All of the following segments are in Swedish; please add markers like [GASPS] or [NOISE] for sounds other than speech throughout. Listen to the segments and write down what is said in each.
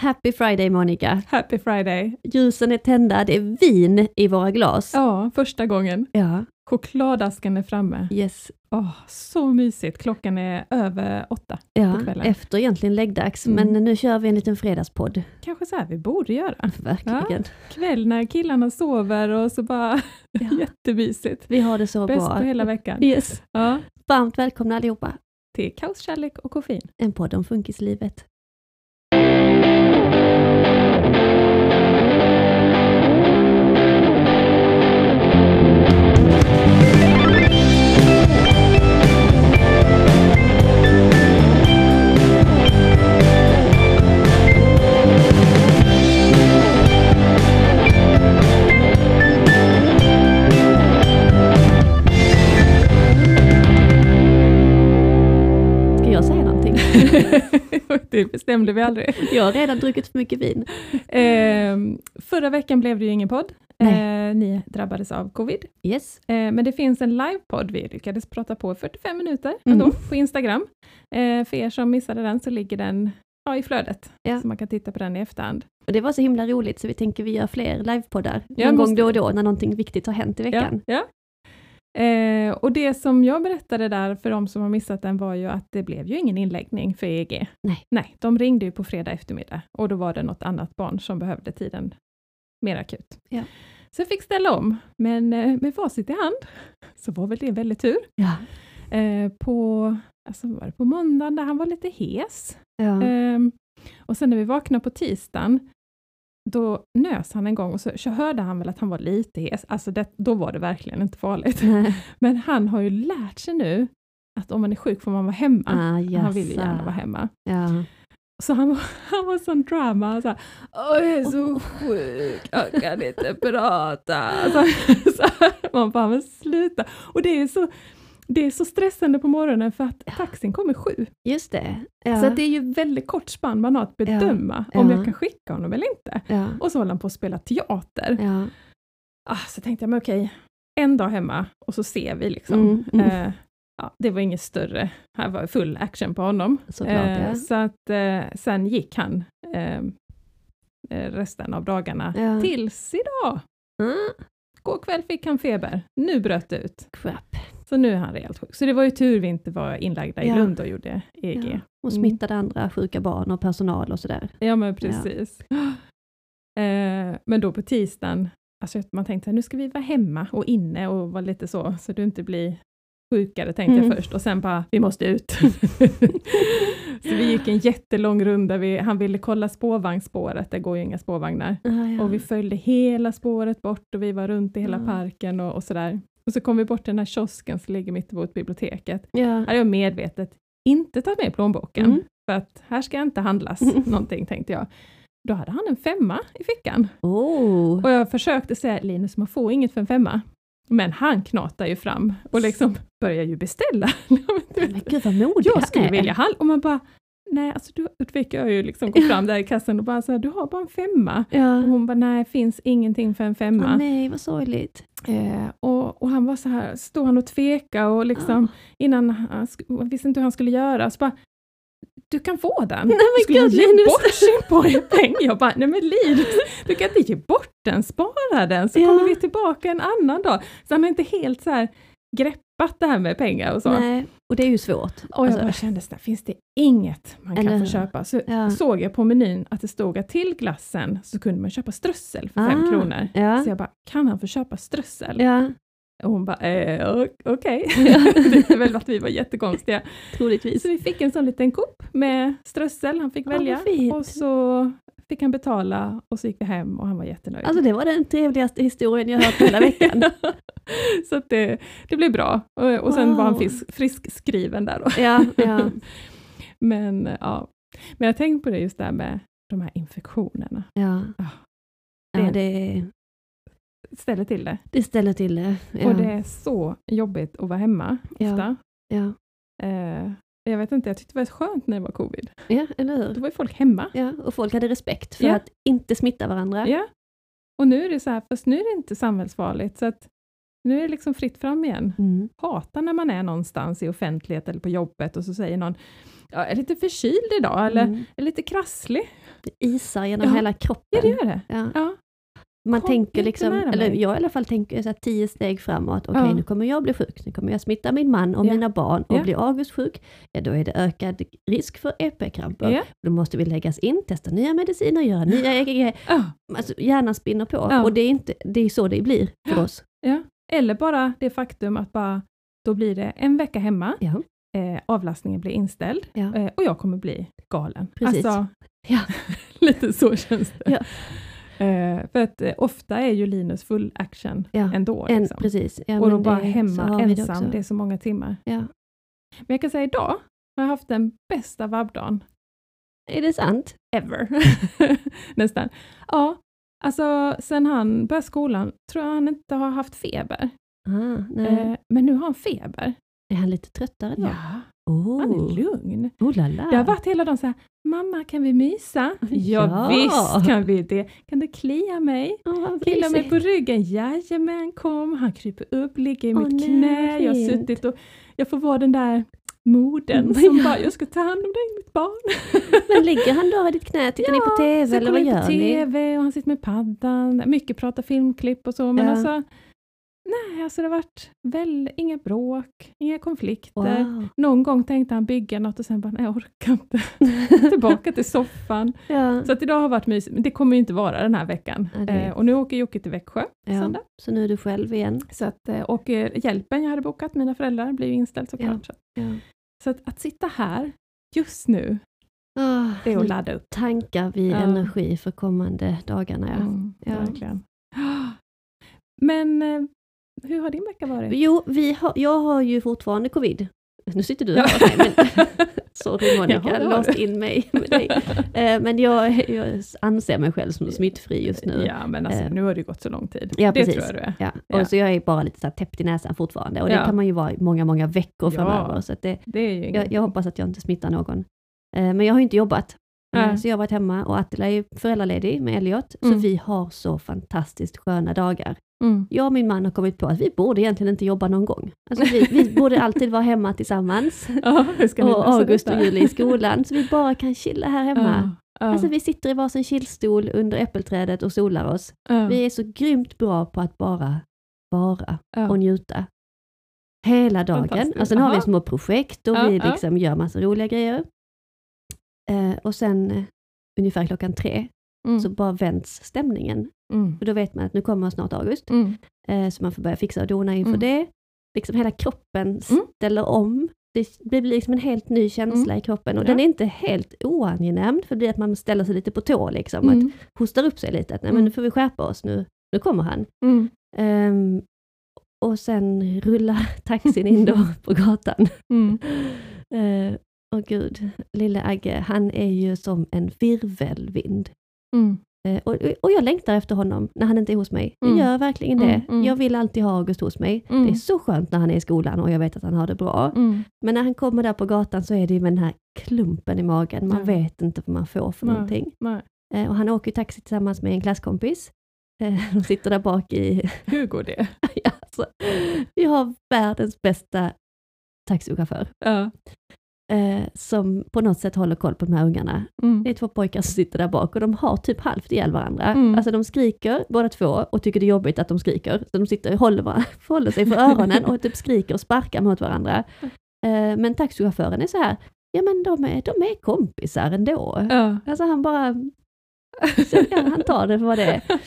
Happy Friday Monica! Happy Friday! Ljusen är tända, det är vin i våra glas. Ja, första gången. Ja, Chokladasken är framme. yes. Åh, så mysigt. Klockan är över åtta Ja, på kvällen. efter egentligen läggdags, Mm. men nu kör vi en liten fredagspodd. Kanske så här vi borde göra. [LAUGHS] Verkligen. Kväll när killarna sover och så bara [LAUGHS] Ja. jättemysigt. Vi har det så Bäst bra. på hela veckan. Yes. Ja, Varmt välkomna allihopa. till kaos, kärlek och koffein. En podd om funkislivet. [LAUGHS] det bestämde vi aldrig. Jag har redan druckit för mycket vin. Eh, förra veckan blev det ju ingen podd. Eh, ni drabbades av covid. Yes. Eh, men det finns en livepodd. Vi lyckades prata på 45 minuter Mm. ändå på Instagram. Eh, för er som missade den så ligger den ja, i flödet. Ja. Så man kan titta på den i efterhand. Och det var så himla roligt så vi tänker vi gör fler livepoddar Ja, någon gång måste då och då när någonting viktigt har hänt i veckan. Ja, ja. Eh, och det som jag berättade där för de som har missat den var ju att det blev ju ingen inläggning för EG. Nej. Nej, de ringde ju på fredag eftermiddag och då var det något annat barn som behövde tiden mer akut. Ja. Så jag fick ställa om, men eh, med facit i hand så var väl det väldigt tur. Ja. Eh, på, alltså var det på måndagen där han var lite hes. Ja. Ehm, och sen när vi vaknade på tisdagen, då nös han en gång och så, så hörde han väl att han var lite hes. Alltså det, då var det verkligen inte farligt. Nej. Men han har ju lärt sig nu att om man är sjuk får man vara hemma. Ah, han vill ju gärna vara hemma. Ja. Så han, var- [LAUGHS] han var sån drama, så här, Åh, jag är så sjuk, jag kan inte prata. Så, [LAUGHS] så, man bara, men sluta. Och det är så, det är så stressande på morgonen för att taxin kommer sju. Just det. Ja. Så att det är ju väldigt kort spann man har att bedöma Ja. om Ja. jag kan skicka honom eller inte. Och så håller han på att spela teater. Ah, så tänkte jag, men okej, en dag hemma och så ser vi liksom. Mm, mm. Eh, ja, det var inget större, här var full action på honom. Såklart, Eh, ja. Så att eh, sen gick han eh, eh, resten av dagarna Ja. tills idag. Mm. Går kväll fick han feber, nu bröt det ut. Crap. Så nu är han rejält sjuk. Så det var ju tur vi inte var inlagda i Ja. Lund och gjorde EG. Ja. Och Mm. smittade andra sjuka barn och personal och sådär. Ja men precis. [GASPS] Eh, men då på tisdagen, alltså man tänkte att nu ska vi vara hemma och inne och vara lite så, så du inte blir sjukare tänkte Mm. jag först och sen bara, vi måste ut. [LAUGHS] [LAUGHS] så vi gick en jättelång runda, vi, han ville kolla spårvagnsspåret, det går ju inga spårvagnar. Ah, ja. Och vi följde hela spåret bort och vi var runt i hela Ja. parken och, och sådär. Och så kom vi bort till den här kiosken som ligger mitt emot biblioteket. ja. hade jag medvetet inte tagit med plånboken, Mm. för att här ska jag inte handlas Mm. någonting, tänkte jag. Då hade han en femma i fickan. Oh. Och jag försökte säga, Linus, man får inget för en femma. Men han knatar ju fram och liksom börjar ju beställa. [LAUGHS] Men gud vad modig jag skulle vilja handla, och man bara, nej, alltså du, fick jag ju liksom gå fram där i kassan och bara så här, du har bara en femma. Ja. Och hon bara, nej, finns ingenting för en femma. Åh, nej, vad sorgligt. Eh, och, och han var så här, stod han och tveka och liksom innan han visste inte hur han skulle göra, så bara du kan få den. Nej, men skulle han ge Linus. bort sin pojpeng? Jag bara, nej men Linus, du kan inte ge bort den, spara den så Ja. kommer vi tillbaka en annan dag. Så han har inte helt så här greppat det här med pengar och så. Nej, och det är ju svårt. Och jag Alltså, bara kände finns det inget man Eller kan få köpa? Så Ja. såg jag på menyn att det stod att till glassen så kunde man köpa strössel för fem Ah, kronor. Ja. Så jag bara, kan han få köpa strössel? ja, Och hon bara, eh, okej. Ja. [LAUGHS] det är väl att vi var jättekonstiga. troligtvis. Så vi fick en sån liten kopp med strössel, han fick vad välja. Och så fick han betala och så gick vi hem och han var jättenöjd. Alltså det var den trevligaste historien jag hört hela veckan. [LAUGHS] [LAUGHS] så att det, det blev bra. Och, och sen var han Wow. frisk, friskskriven där då. ja, ja, [LAUGHS] Men ja, men jag tänkte på det just där med de här infektionerna. ja. Ja. Ja, det, Ställer till det. det ställer till det. Ja. Och det är så jobbigt att vara hemma ofta. ja. Eh, jag vet inte, jag tyckte det var skönt när det var covid. ja, eller Då hur? var ju folk hemma. Ja, och folk hade respekt för att inte smitta varandra. Ja. Och nu är det så här, fast nu är det inte samhällsfarligt. Så att Nu är det liksom fritt fram igen. Mm. Hatar när man är någonstans i offentlighet eller på jobbet och så säger någon jag är lite förkyld idag eller Mm. är lite krasslig. Det isar genom Ja. hela kroppen. Ja, det gör det. Ja. Ja. Man Kom tänker liksom, eller jag i alla fall tänker så här tio steg framåt. Okej, Ja. nu kommer jag bli sjuk, nu kommer jag smitta min man och Ja. mina barn och Ja. bli augustsjuk. Ja, då är det ökad risk för EP-kramper. Ja. Då måste vi läggas in, testa nya mediciner, göra nya EKG. Alltså, hjärnan spinner på och det är, inte, det är så det blir för oss. Eller bara det faktum att bara, då blir det en vecka hemma, Ja. eh, avlastningen blir inställd Ja. eh, och jag kommer bli galen. Precis. Alltså, Ja. [LAUGHS] lite så känns det. Ja. Eh, för att eh, ofta är ju Linus full action ändå. En, Liksom. precis. Och då bara det- hemma det ensam, också. det är så många timmar. Men jag kan säga idag har jag haft den bästa vabbdagen Är det sant? ever. [LAUGHS] Nästan. Ja, alltså sen han började skolan tror jag han inte har haft feber. Ah. Eh, men nu har han feber. är han lite tröttare då? Ja, Oh. han är lugn. Oh la la. Det har varit hela dagen så här, mamma kan vi mysa? [LAUGHS] Ja, Ja. visst kan vi det. Kan du klia mig? Vad Klia mig på ryggen? Jajamän, kom. Han kryper upp, ligger i Åh, mitt nej, knä. Jag har suttit och jag får vara den där modern Mm, som ja. bara, jag ska ta hand om dig mitt barn. [LAUGHS] Men ligger han då i ditt knä? Tittar ni på TV eller vad på gör ni? TV och han sitter med paddan. Mycket pratar filmklipp och så, men Ja. alltså Nej, alltså det har varit väl inga bråk, inga konflikter. Wow. Någon gång tänkte han bygga något och sen bara, nej jag orkar inte. [LAUGHS] Tillbaka till soffan. ja. Så att idag har varit mysigt, men det kommer ju inte vara den här veckan. Ja, eh, och nu åker Jocke till Växjö Ja. söndag. Så nu är du själv igen? Så att, eh, och eh, hjälpen jag hade bokat, mina föräldrar, blir ju inställd såklart. Så, Ja. så att, att sitta här just nu, Oh, det är att ladda upp. tankar vi Ja. energi för kommande dagarna. Ja. Mm, Ja. Verkligen. [GASPS] Men eh, hur har din vecka varit? Jo, vi har, jag har ju fortfarande covid. Nu sitter du Ja. här med mig, men [LAUGHS] [LAUGHS] sorry Monica, har låst in mig med dig. Eh, Men jag, jag anser mig själv som smittfri just nu. Ja, men alltså, Eh. nu har det gått så lång tid. Ja, det precis. tror jag du är. Ja, Ja. och så jag är bara lite så här täppt i näsan fortfarande och det Ja. kan man ju vara i många, många veckor Ja. framöver. Så det, Det är jag, jag hoppas att jag inte smittar någon. Eh, Men jag har ju inte jobbat. Eh, Nej. Så jag har varit hemma och Attila är föräldraledig med Elliot. Så Mm. vi har så fantastiskt sköna dagar. Mm. Jag och min man har kommit på att vi borde egentligen inte jobba någon gång. Alltså vi, vi borde alltid vara hemma tillsammans. [LAUGHS] Ni Och August och detta? Juli i skolan. Så vi bara kan chilla här hemma. Ja, ja, Alltså vi sitter i varsin chillstol under äppelträdet och solar oss. Vi är så grymt bra på att bara vara och njuta. Hela dagen. Och sen har vi små projekt och vi liksom gör massa roliga grejer. Eh, och sen eh, ungefär klockan tre Mm. så bara vänds stämningen. Mm. Och då vet man att nu kommer snart August. Mm. Eh, så man får börja fixa och dona inför Mm. det. Liksom hela kroppen ställer om. Det blir liksom en helt ny känsla i kroppen och Mm. Ja. den är inte helt oangenäm för det blir att man ställer sig lite på tå liksom. Att Mm. hostar upp sig lite, att nej men Mm. nu får vi skärpa oss, nu, nu kommer han. Mm. Ehm, och sen rullar [LAUGHS] taxin in då [LAUGHS] på gatan. Mm. [LAUGHS] Åh gud, lille Agge, han är ju som en virvelvind. Mm. Eh, och, och jag längtar efter honom när han inte är hos mig. Jag Mm. gör verkligen det. Mm, mm. Jag vill alltid ha August hos mig. Mm. Det är så skönt när han är i skolan och jag vet att han har det bra. Mm. Men när han kommer där på gatan så är det ju med den här klumpen i magen. Man vet inte vad man får för Nej. någonting. Nej. Eh, och han åker taxi tillsammans med en klasskompis. Eh, [LAUGHS] de sitter där bak i... [LAUGHS] Hur går det? alltså, vi har världens bästa taxichaufför. Ja. Eh, som på något sätt håller koll på de här ungarna. Mm. Det är två pojkar som sitter där bak och de har typ halvt ihjäl varandra. Mm. Alltså de skriker båda två och tycker det är jobbigt att de skriker. Så de sitter och håller, [LAUGHS] håller sig för öronen och typ skriker och sparkar mot varandra. Eh, men taxichauffören är så här, ja men de är, de är kompisar ändå. Ja. Alltså han bara, så, ja, han tar det för vad det är. [LAUGHS]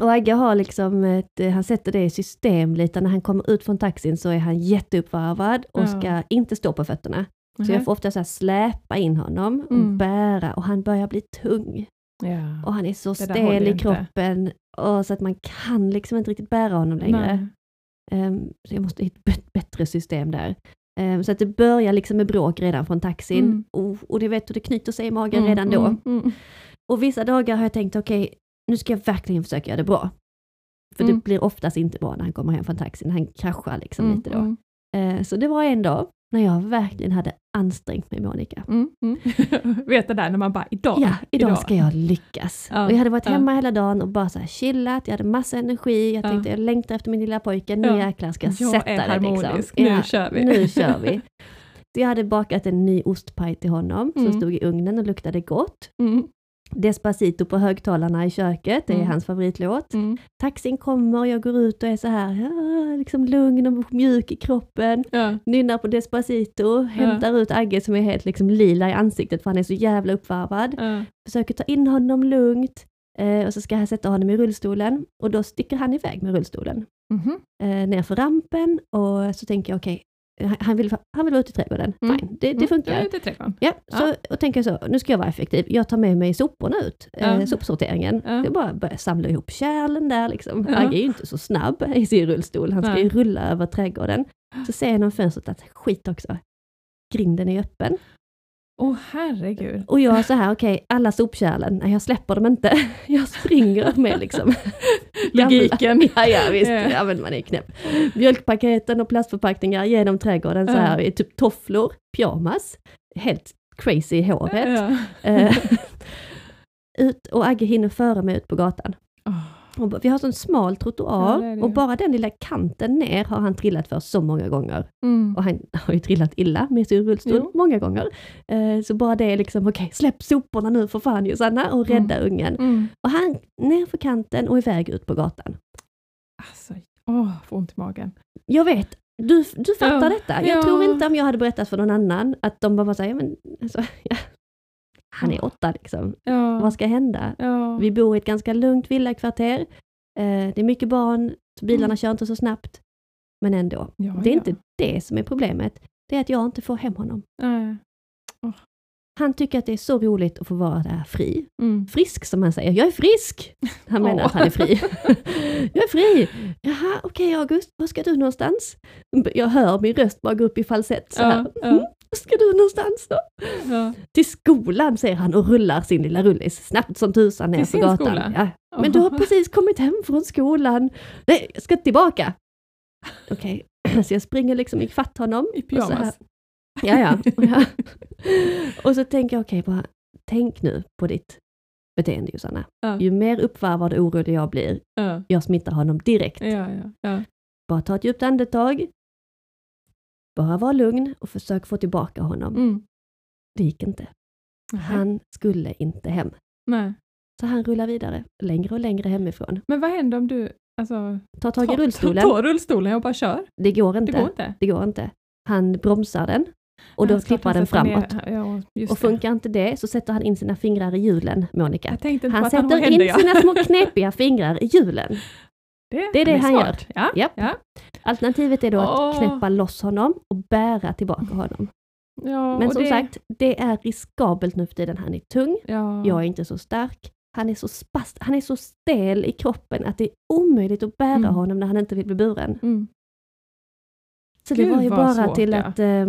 Och Agge har liksom, ett, han sätter det i system lite, när han kommer ut från taxin så är han jätteuppvarvad och Ja. ska inte stå på fötterna. Så Mhm. jag får ofta så släpa in honom och Mm. bära och han börjar bli tung. Ja. Och han är så stel i kroppen och så att man kan liksom inte riktigt bära honom längre. Ehm, så jag måste hitta ett bättre system där. Ehm, så att det börjar liksom med bråk redan från taxin. Mm. Och, och det vet du, det knyter sig i magen Mm, redan då. mm, mm. Och vissa dagar har jag tänkt, okej, nu ska jag verkligen försöka göra det bra. För Mm. det blir oftast inte bra när han kommer hem från taxin, han kraschar liksom Mm, lite då. mm. Eh, så det var en dag när jag verkligen hade ansträngt mig Monica. Mm, mm. [LAUGHS] Vet det där när man bara, idag, Ja, idag ska jag lyckas. Ja, Och jag hade varit ja. hemma hela dagen och bara så här chillat, jag hade massa energi, jag Ja. tänkte jag längtar efter min lilla pojke, nu Ja. jäklar ska jag, Jag sätta är det. harmonisk, Liksom. nu kör vi. Nu kör vi. [LAUGHS] Så jag hade bakat en ny ostpaj till honom som Mm. stod i ugnen och luktade gott. Mm, Despacito på högtalarna i köket, det är Mm. hans favoritlåt. mm. Taxin kommer och jag går ut och är så här ja, liksom lugn och mjuk i kroppen. Ja. Nynnar på Despacito, hämtar ut Agge som är helt liksom lila i ansiktet för han är så jävla uppvarvad. Ja. Försöker ta in honom lugnt eh, och så ska jag sätta honom i rullstolen och då sticker han iväg med rullstolen Mhm. eh, ner för rampen och så tänker jag okej, han- han, vill, han vill vara ute i trädgården, Mm. fine, det, det Mm, funkar. I trädgården. Ja, Ja. så och tänker så, nu ska jag vara effektiv. Jag tar med mig soporna ut, eh, Ja. sopsorteringen. Ja. Jag bara börjar samla ihop kärlen där liksom. Ja. Agge är ju inte så snabb i sin rullstol, han ska ju rulla över trädgården. Så ser jag genom fönstret att skit också, grinden är öppen. Åh herregud. Och jag så här, okej, alla sopkärlen, nej jag släpper dem inte. [LAUGHS] Jag springer med liksom. [LAUGHS] Logiken. [LAUGHS] ja, ja visst, Ja. ja men man är knäpp. Mjölkpaketen och plastförpackningar genom trädgården så här i typ tofflor, pyjamas, helt crazy i håret. Eh, ut, och Agge hinner före mig ut på gatan. Åh. B- vi har sån smal trottoar Ja, och bara den lilla kanten ner har han trillat för så många gånger. Mm. Och han har ju trillat illa med sin rullstol Jo. många gånger. Eh, så bara det är liksom, okej släpp soporna nu för fan Josanna och rädda ungen. Mm. Och han ner för kanten och iväg ut på gatan. Alltså, åh, får ont i magen. Jag vet, du, du fattar Ja, detta. Jag ja. tror inte om jag hade berättat för någon annan att de bara var såhär, ja, men alltså, ja. Han är åtta liksom. Ja. Vad ska hända? ja. Vi bor i ett ganska lugnt villakvarter. Eh, det är mycket barn, bilarna Mm. kör inte så snabbt. Men ändå, ja, det är inte det som är problemet. Det är att jag inte får hem honom. Nej. Han tycker att det är så roligt att få vara där fri. Mm. Frisk som han säger. Jag är frisk! Han menar Åh. att han är fri. [LAUGHS] jag är fri! Jaha, okej August, var ska du någonstans? Jag hör min röst bara gå upp i falsett så här. Mm, ska du någonstans då? Ja. Till skolan säger han och rullar sin lilla rullis snabbt som tusan ner sin gatan. Ja. Men du har precis kommit hem från skolan. Nej, jag ska tillbaka. [LAUGHS] Okej, [CLEARS THROAT] så jag springer liksom ifatt honom. I pyjamas. Ja, ja. ja. [LAUGHS] Och så tänker jag, okej, bara tänk nu på ditt beteende Josanna. Ja. Ju mer uppvarvad och orolig jag blir, Ja. jag smittar honom direkt. Ja, ja, ja. Bara ta ett djupt andetag, bara var lugn och försök få tillbaka honom. Mm. Det gick inte. Han skulle inte hem. Nej. Så han rullar vidare, längre och längre hemifrån. Men vad händer om du alltså, Tar tag i rullstolen. tar rullstolen och bara kör? Det går inte. Det går inte. Det går inte. Han bromsar den och då Ja, han den framåt. Ja, Och det. funkar inte det så sätter han in sina fingrar i hjulen, Monica. Jag Han han sätter händer, in ja. sina små [LAUGHS] knepiga fingrar i hjulen. Det, det är det han smart. Ja, Japp. ja. Alternativet är då att Åh. knäppa loss honom och bära tillbaka honom. ja Men som det, sagt, det är riskabelt nu för tiden. Han är tung, ja. jag är inte så stark. Han är så, spast, han är så stel i kroppen att det är omöjligt att bära Mm. honom när han inte vill bli buren. Mm. Så det Gud, var ju bara svårt, till att eh,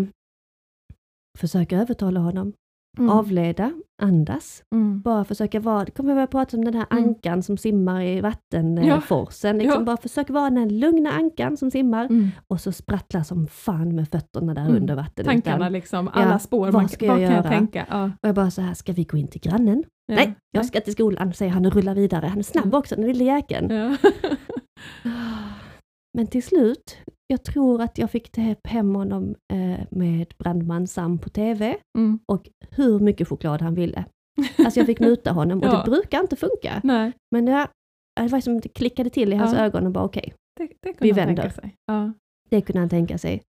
försöka övertala honom, Mm. avleda, andas. Mm. Bara försöka vara, det kommer jag prata om den här Mm. ankan som simmar i Ja. vattenforsen. Liksom Ja. Bara försöka vara den lugna ankan som simmar Mm. och så sprattla som fan med fötterna där Mm. under vatten. Tankarna liksom, alla Ja, spår. vad man, ska jag vad kan jag tänka? Ja. Och jag bara så här, ska vi gå in till grannen? Ja. Nej, jag ska till skolan, säger han och rullar vidare. Han är snabb Mm. också, den lille jäkeln. Ja. Men till slut, jag tror att jag fick hem honom eh, med brandman Sam på TV Mm. och hur mycket choklad han ville. Alltså jag fick muta honom och [LAUGHS] Ja. det brukar inte funka. Nej, Men jag, det var som det klickade till i hans Ja. ögon och bara okej, det, det kunde Vi vänder. tänka sig. Ja. det kunde han tänka sig.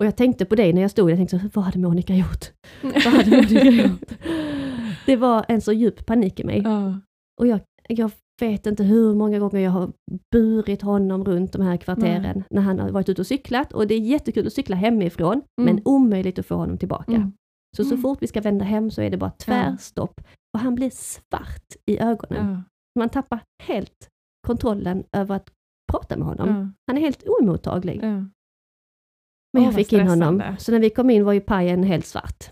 Och jag tänkte på dig när jag stod jag tänkte så, vad hade Monica gjort? Vad hade [LAUGHS] Monica gjort? Det var en så djup panik i mig. Och jag, jag vet inte hur många gånger jag har burit honom runt de här kvarteren när han har varit ute och cyklat. Och det är jättekul att cykla hemifrån, Mm. men omöjligt att få honom tillbaka. Mm. Så så Mm. fort vi ska vända hem så är det bara tvärstopp. Och han blir svart i ögonen. Ja. Man tappar helt kontrollen över att prata med honom. Ja. Han är helt oemottaglig. Ja. Men jag fick in honom. Så när vi kom in var ju pajen helt svart.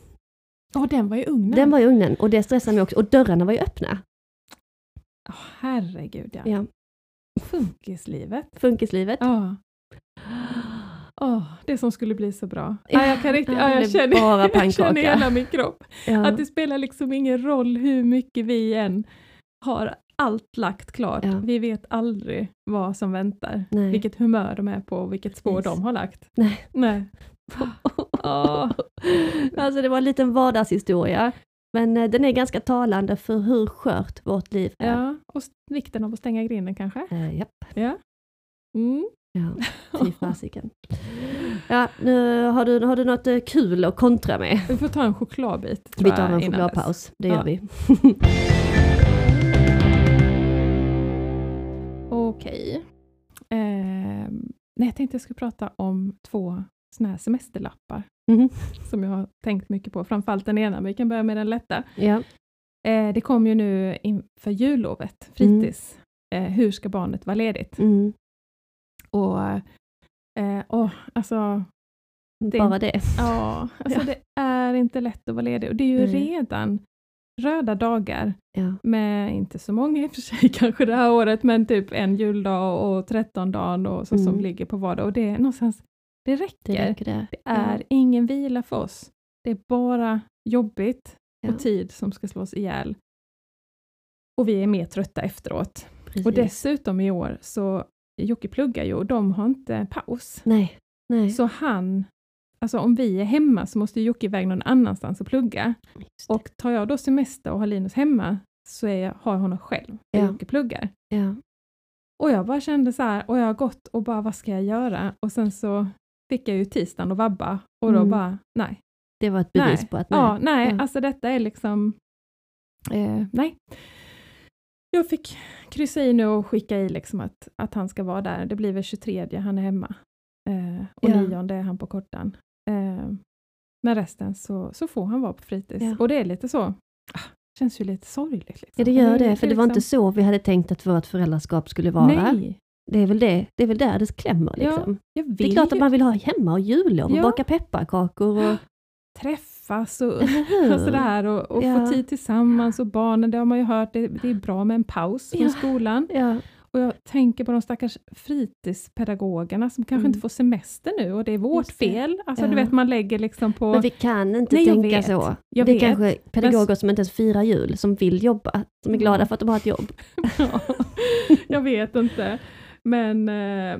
Åh, den var i ugnen. Den var i ugnen och det stressade mig också. Och dörrarna var ju öppna. Åh, herregud ja. Ja. Funkislivet. Funkislivet. Ja. Åh, det som skulle bli så bra. Ja, jag kan riktigt, Ja, jag, känner, bara [LAUGHS] jag känner hela min kropp. Ja. Att det spelar liksom ingen roll hur mycket vi än har allt lagt klart. Ja. Vi vet aldrig vad som väntar. Nej. Vilket humör de är på och vilket spår Precis. de har lagt. Nej. Nej. [LAUGHS] Åh. Alltså det var en liten vardagshistoria. Men eh, den är ganska talande för hur skört vårt liv är. Ja, och vikten av att stänga grinden kanske. Eh, japp. Ja. Mm. Ja, fy [LAUGHS] fasiken. Ja, nu har du, har du något eh, kul att kontra med? Vi får ta en chokladbit. Vi tar en innan dess. chokladpaus, det Ja. gör vi. [LAUGHS] Okej. Ehm, nej, jag tänkte jag skulle prata om två såna här semesterlappar Mhm. som jag har tänkt mycket på. Framförallt den ena, men vi kan börja med den lätta. Ja. Eh, det kom ju nu inför jullovet, fritids. Eh, hur ska barnet vara ledigt? Mm. Och, eh, åh, alltså, Det- Bara det. ja, [LAUGHS] alltså Ja. det är inte lätt att vara ledig. Och det är ju Nej. redan röda dagar Ja. med inte så många i och för sig [LAUGHS] kanske det här året, men typ en juldag och 13 dagen och så som Mm. ligger på vardag. Och det är någonstans, det räcker. Det Det, räcker där. är ingen vila för oss. Det är bara jobbigt Ja. och tid som ska slås ihjäl. Och vi är mer trötta efteråt. Precis. Och dessutom i år så, Jocke pluggar ju och de har inte paus. Nej. Nej. Så han, alltså om vi är hemma så måste Jocke iväg någon annanstans och plugga. Det. Och tar jag då semester och har Linus hemma så är jag, har jag honom själv, Ja. Jocke pluggar. ja. Och jag bara kände så här, och jag har gått och bara vad ska jag göra? Och sen så fick jag ju tisdagen och vabba och då Mm. bara nej. Det var ett bevis nej. på att nej. Ja, nej, Ja. alltså detta är liksom, eh, nej. Jag fick kryssa i nu och skicka i liksom att, att han ska vara där. Det blir väl 23 han är hemma. Eh, och Ja. 9 är han på kortan. Eh, men resten så, så får han vara på fritids. Ja. Och det är lite så, ah, känns ju lite sorgligt. Liksom. Ja, det gör det, för det var inte liksom- så vi hade tänkt att vårt föräldraskap skulle vara. Nej, Det är väl det, det är väl där det klämmer Ja, liksom. vill Det är klart att man vill ha hemma och jullov och Ja. baka pepparkakor och... träffas och, och sådär och, och Ja. få tid tillsammans och barnen, det har man ju hört, det, det är bra med en paus från Ja. skolan. Ja, Och jag tänker på de stackars fritidspedagogerna som kanske Mm. inte får semester nu och det är vårt det. fel. Alltså Ja. du vet man lägger liksom på... men vi kan inte Nej, tänka vet. så. Jag det är vet. kanske pedagoger som inte ens firar jul, som vill jobba, som är glada Ja. för att de har ett jobb. [LAUGHS] jag vet inte. Men eh,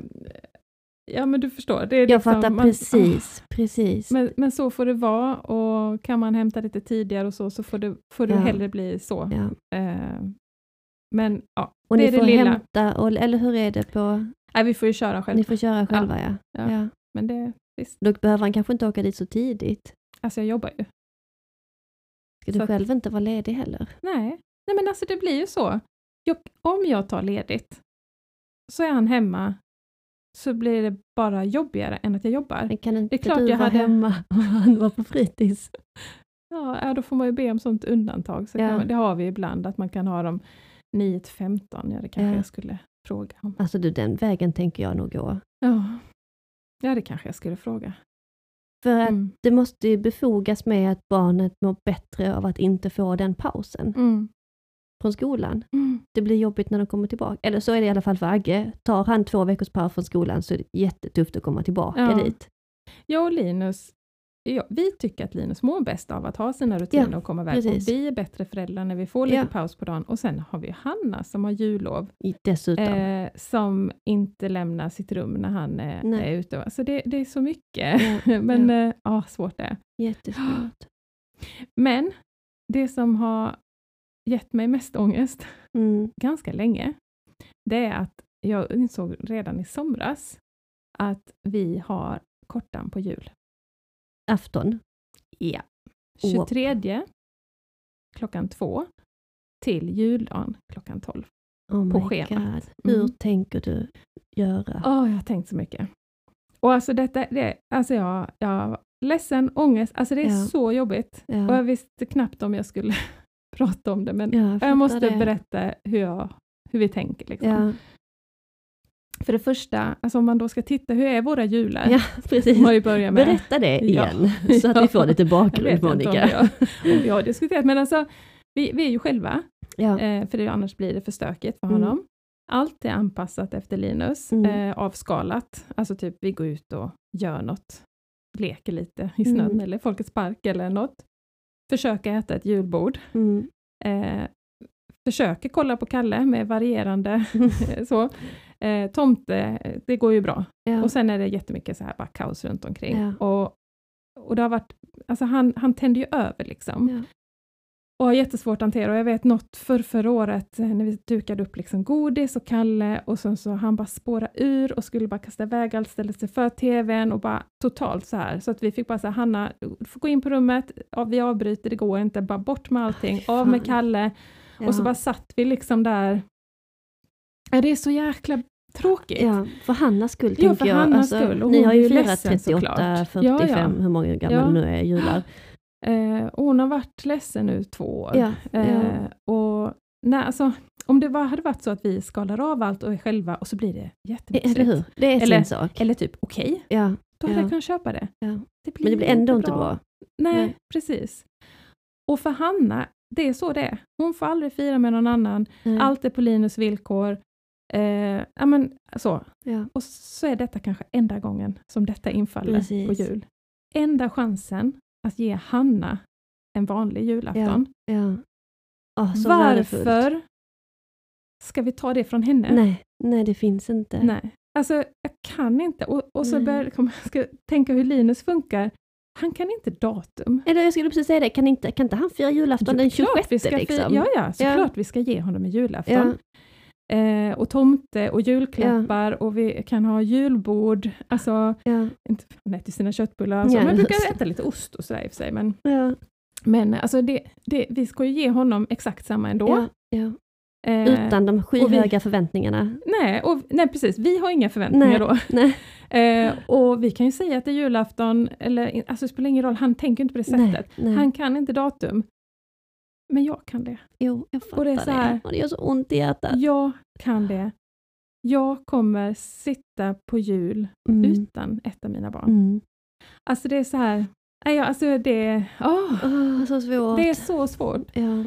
ja men du förstår. Det är Jag liksom, fattar man- precis, precis. Men, men så får det vara och kan man hämta lite tidigare och så, så får det, får det Ja. hellre bli så. Ja. Eh, men ja, Och det ni är det får lilla. hämta, och, eller hur är det på... Nej, vi får ju köra själva. Ni får köra själva ja. Ja. ja. Men det, visst. Då behöver han kanske inte åka dit så tidigt. Alltså jag jobbar ju. Ska Så du att- själv inte vara ledig heller? Nej, Nej men alltså det blir ju så. Jag, om jag tar ledigt så är han hemma så blir det bara jobbigare än att jag jobbar. Men kan inte klart du jag hade- hemma [LAUGHS] och han var på fritids? Ja, då får man ju be om sånt undantag. Så Ja. man, det har vi ibland, att man kan ha dem 9 till 15. Ja, det kanske Ja. jag skulle fråga om. Alltså du, den vägen tänker jag nog gå. Ja. ja, det kanske jag skulle fråga. För att Mm. det måste ju befogas med att barnet mår bättre av att inte få den pausen Mm. Från skolan. Mm. Det blir jobbigt när de kommer tillbaka. Eller så är det i alla fall för Agge. Tar han två veckors paus från skolan så är det jättetufft att komma tillbaka Ja. dit. Jag och Linus, ja, vi tycker att Linus mår bäst av att ha sina rutiner och komma iväg. Och vi är bättre föräldrar när vi får lite Ja. paus på dagen. Och sen har vi Hanna som har jullov, Dessutom. eh, som inte lämnar sitt rum när han eh, är ute. Alltså det, det är så mycket. Ja, [LAUGHS] Men ja. ja. ja, svårt det är. Jättesvårt. [GASPS] Men det som har gett mig mest ångest Mm. ganska länge, det är att jag insåg redan i somras att vi har kortan på jul. Afton. Ja. Åh. 23 klockan två till juldagen klockan 12. Oh På schemat. God. Hur Mm. tänker du göra? Åh, jag har tänkt så mycket. Och alltså detta, det, alltså jag, jag ledsen, ångest, alltså det är Ja. så jobbigt. Och Ja. jag visste knappt om jag skulle prata om det, men Ja, jag fattar måste det. berätta hur, jag, hur vi tänker. Liksom. Ja, För det första, alltså om man då ska titta, hur är våra jular? ja precis. Berätta det Ja. igen, så att vi får [LAUGHS] lite Jag bakgrund Monica. om vi har diskuterat, men alltså vi, vi är ju själva, Ja. eh, för det, annars blir det för stökigt för Mm. honom. Allt är anpassat efter Linus, Mm. eh, avskalat. Alltså typ vi går ut och gör något, leker lite i snön Mm. eller Folkets park eller något. Försöka äta ett julbord. Mm. Eh, försöker kolla på Kalle med varierande [LAUGHS] så. Eh, tomte, det går ju bra. Ja. Och sen är det jättemycket så här bara kaos runt omkring. Ja. Och, och det har varit, alltså han, han tände ju över liksom. Och har jättesvårt att hantera. Och jag vet något för förra året eh, när vi dukade upp liksom godis och Kalle och sen så han bara spåra ur och skulle bara kasta iväg allt, ställde sig för tvn och bara totalt så här. Så att vi fick bara säga Hanna, du får gå in på rummet, ja, vi avbryter, det går inte, bara bort med allting, Aj, av med. Kalle. Ja. Och så bara satt vi liksom där. Det är så jäkla tråkigt. Ja, för Hannas skull Ja, tänker för jag. Hannas Alltså, skull. Ni har ju firat ledsen 38, såklart. 45, Ja, ja. hur många gamla Ja. nu är jular. Eh, och hon har varit ledsen nu två år. Ja, ja. Eh, och nej, alltså, om det var, hade varit så att vi skalar av allt och är själva och så blir det jättemysigt. Eller hur? Det är Eller- sin sak. Eller typ okej, Ja, då hade Ja. jag kunnat köpa det. det Men det blir ändå inte bra. Nej, Nej. precis. Och för Hanna, det är så det är. Hon får aldrig fira med någon annan. Nej. Allt är på Linus villkor. Eh, ja, men, så. Ja. Och så är detta kanske enda gången som detta infaller Precis. på jul. Enda chansen att ge Hanna en vanlig julafton. Ja. Så värdefullt. Varför ska vi ta det från henne? Nej, nej, det finns inte. Nej. Alltså, jag kan inte. Och, och så börjar jag ska tänka hur Linus funkar. Han kan inte datum. Eller jag skulle precis säga det, kan inte, kan inte han fira julafton den Klart 26 vi ska liksom? Ja, ja, såklart Ja. vi ska ge honom en julafton. Ja. Eh, och tomte och julklappar och vi kan ha julbord. Alltså, Ja. inte han äter sina köttbullar, alltså, Ja, men brukar just äta lite ost och sådär i och för sig. Men, Ja. men alltså det, det, vi ska ju ge honom exakt samma ändå. Ja. Ja. Eh, Utan de skyhöga förväntningarna. nej, och, nej, precis. Vi har inga förväntningar Nej. då. [LAUGHS] Nej. Eh, och vi kan ju säga att det är julafton, eller alltså det spelar ingen roll, han tänker inte på det sättet. Nej. Han kan inte datum. Men jag kan det. Jo, jag fattar Och det är så här- det. Och det gör så ont i hjärtat. Jag kan det. Jag kommer sitta på jul Mm. utan ett av mina barn. Mm. Alltså det är så här, nej, alltså det, åh, Åh, så svårt. det är så svårt. Ja.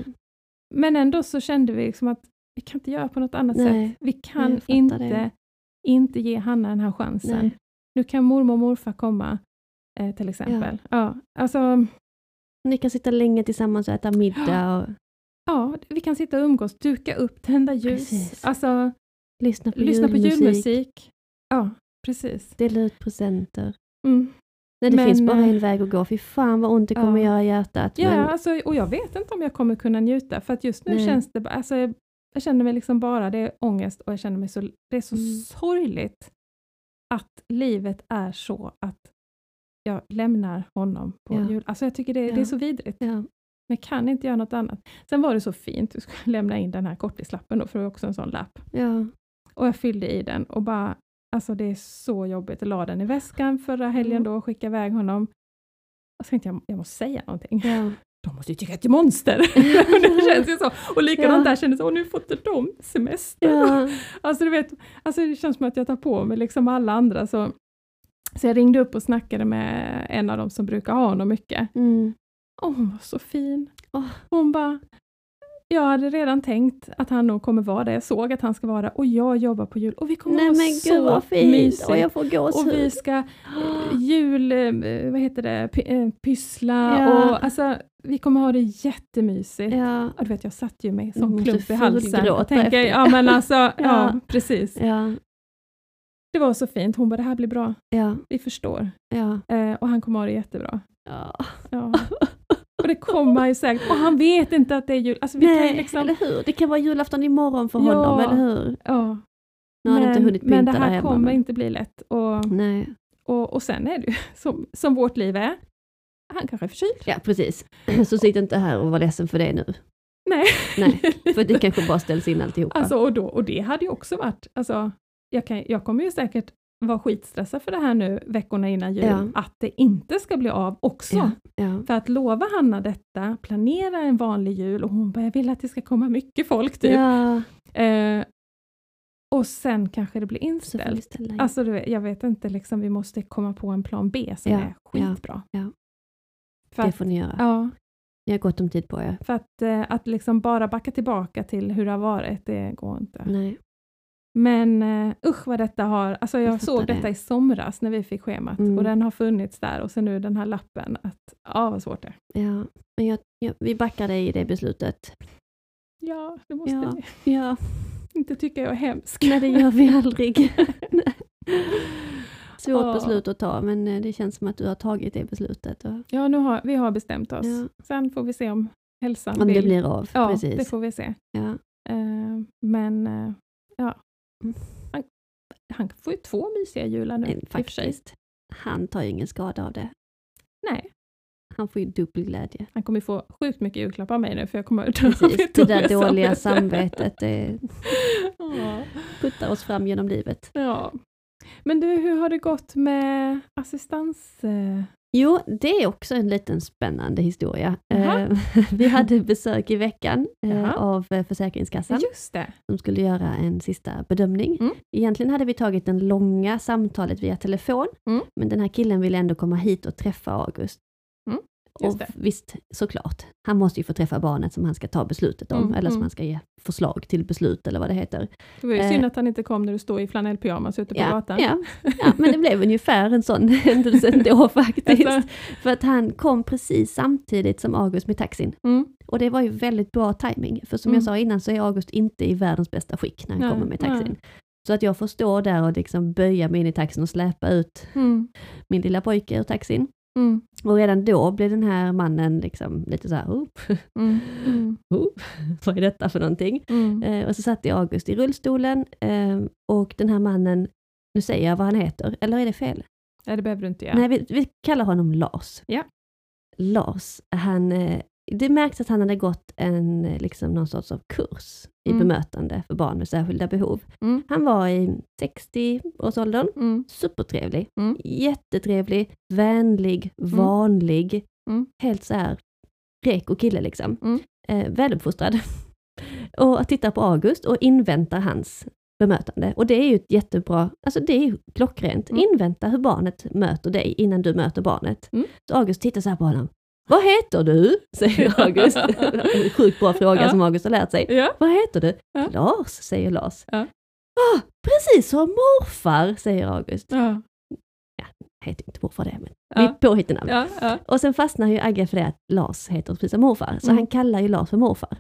Men ändå så kände vi liksom att vi kan inte göra på något annat Nej. sätt. Vi kan inte, det. inte ge Hanna den här chansen. Nej. Nu kan mormor och morfar komma, eh, till exempel. Ja. alltså, Ni kan sitta länge tillsammans och äta middag och ja, vi kan sitta och umgås, duka upp, tända ljus, Precis. alltså, lyssna på lyssna på julmusik. julmusik. Ja, precis. Dela ut presenter. Mm. Nej, det Men, finns bara eh, en väg att gå. Fy fan vad ont det kommer Ja. göra i hjärtat. Ja, Men, alltså, och jag vet inte om jag kommer kunna njuta, för att just nu Nej. känns det bara, alltså, jag, jag känner mig liksom bara, det är ångest och jag känner mig så, det är så Mm. sorgligt att livet är så att jag lämnar honom på Ja. jul. Alltså jag tycker det, det är Ja. så vidrigt. ja. Men kan inte göra något annat. Sen var det så fint, du skulle [LAUGHS] lämna in den här korttislappen då, för det är också en sån lapp. Ja. Och jag fyllde i den och bara, alltså det är så jobbigt. Jag la den i väskan förra helgen då och skickade iväg honom. Och så tänkte jag, jag måste säga någonting. Ja. [LAUGHS] De måste ju tycka att jag är monster. [LAUGHS] det känns ju så. Och likadant Ja. där kändes det, nu får inte de semester. Ja. Alltså du vet, alltså det känns som att jag tar på mig liksom alla andra. Så, så jag ringde upp och snackade med en av dem som brukar ha honom mycket. Mm. Och hon var så fin. Åh. Hon bara, jag hade redan tänkt att han nog kommer vara det. Jag såg att han ska vara det och jag jobbar på jul och vi kommer Nej ha men så gud vad fint! mysigt. Och jag får och vi gåshud. ska eh, jul, eh, vad heter det, P- eh, pyssla Ja. och alltså vi kommer ha det jättemysigt. Ja. Ja, du vet, jag satte ju Du som måste klump i halsen och tänker, ja men alltså, [LAUGHS] ja. Ja. precis. Ja. Det var så fint. Hon bara, det här blir bra. Ja. Vi förstår. Ja. Eh, och han kommer ha det jättebra. ja. Ja. och det kommer han ju säkert. Och han vet inte att det är jul. Alltså, vi kan Nej, liksom, eller hur? Det kan vara julafton imorgon för Ja. honom, eller hur? ja. Nu har han inte Men, hunnit men det här hemma. kommer men- inte bli lätt. Och, Nej. och, och sen är det ju [LAUGHS] som, som vårt liv är. Han kanske är förkyld. Ja, precis. [CLEARS THROAT] Så sitt inte här och var ledsen för det nu. Nej. Nej, För det [LAUGHS] kanske bara ställs in alltihopa. Alltså, och, då, och det hade ju också varit, alltså, jag, kan, jag kommer ju säkert vara skitstressad för det här nu veckorna innan jul, Ja. att det inte ska bli av också. ja. Ja. För att lova Hanna detta, planera en vanlig jul och hon bara, jag vill att det ska komma mycket folk typ. ja. Eh, och sen kanske det blir inställt. ställa. Alltså vet, jag vet inte, liksom, vi måste komma på en plan B som är skitbra. ja. För det får ni göra. ja, Ni har gott om tid på er. för att, eh, att liksom bara backa tillbaka till hur det har varit, det går inte. Nej. Men uh, usch vad detta har, alltså jag, Jag såg det. detta i somras när vi fick schemat Mm. och den har funnits där och sen nu den här lappen. Att, ja, vad svårt det är. Ja, men jag, jag, vi backar dig i det beslutet. Ja, det måste Ja. ni Ja, [LAUGHS] inte tycka jag är hemsk. nej det gör vi aldrig. [LAUGHS] Svårt Ja. beslut att ta, men eh, det känns som att du har tagit det beslutet. Och, Ja, nu har, vi har bestämt oss. Ja. Sen får vi se om hälsan om det vill. blir av, Ja, precis. det får vi se. Ja. Eh, men eh, ja. Han, han får ju två mysiga jular nu. Faktiskt, han tar ju ingen skada av det. Nej, Han får ju dubbel glädje. han kommer få sjukt mycket julklappar av mig nu för jag kommer att dö Precis, det där dåliga dåliga samvete. samvetet det [LAUGHS] Ja. puttar oss fram genom livet. ja. Men du, hur har det gått med assistans? Jo, det är också en liten spännande historia. Eh, [LAUGHS] Vi hade besök i veckan Jaha. av eh, Försäkringskassan Just det. som skulle göra en sista bedömning. Mm. Egentligen hade vi tagit det långa samtalet via telefon, Mm. men den här killen ville ändå komma hit och träffa August. Mm, Och visst, såklart, han måste ju få träffa barnet som han ska ta beslutet om, Mm, eller som mm. han ska ge förslag till beslut eller vad det heter. Det var ju Eh. synd att han inte kom när du står i flanellpyjamas ute på Ja, gatan. ja, ja, men det blev ungefär en sån [LAUGHS] händelse ändå [LAUGHS] faktiskt. Alltså, För att han kom precis samtidigt som August med taxin. mm, Och det var ju väldigt bra timing för som Mm. jag sa innan så är August inte i världens bästa skick när han Nej, kommer med taxin. nej. Så att jag får stå där och liksom böja mig in i taxin och släpa ut mm, min lilla pojke ur taxin. Mm, Och redan då blev den här mannen liksom lite så här, oh, mm, mm, [LAUGHS] oh, vad är detta för någonting? mm. Eh, och så satt jag August i rullstolen eh, och den här mannen, nu säger jag vad han heter, eller är det fel? Nej, det behöver du inte göra. Nej, vi, vi kallar honom Lars. Ja. Lars, han, eh, det märks att han hade gått en, liksom någon sorts av kurs i Mm. bemötande för barn med särskilda behov. Mm, Han var i 60-årsåldern, mm, supertrevlig, Mm. jättetrevlig, vänlig, vanlig, Mm. helt så här reko kille liksom. Mm. Eh, väluppfostrad. [LAUGHS] och tittar på August och inväntar hans bemötande. Och det är ju ett jättebra, alltså det är klockrent. Mm. Invänta hur barnet möter dig innan du möter barnet. Mm. Så August tittar så här på honom. Vad heter du? säger August. Sjukt bra fråga Ja. som August har lärt sig. Ja. Vad heter du? Ja. Lars, säger Lars. Ja. Ah, precis som morfar, säger August. Ja. Heter inte morfar det, men Ja. mitt påhittade namn. Ja. Ja. Och sen fastnar ju Agge för det att Lars heter precis som morfar, så Mm. han kallar ju Lars för morfar.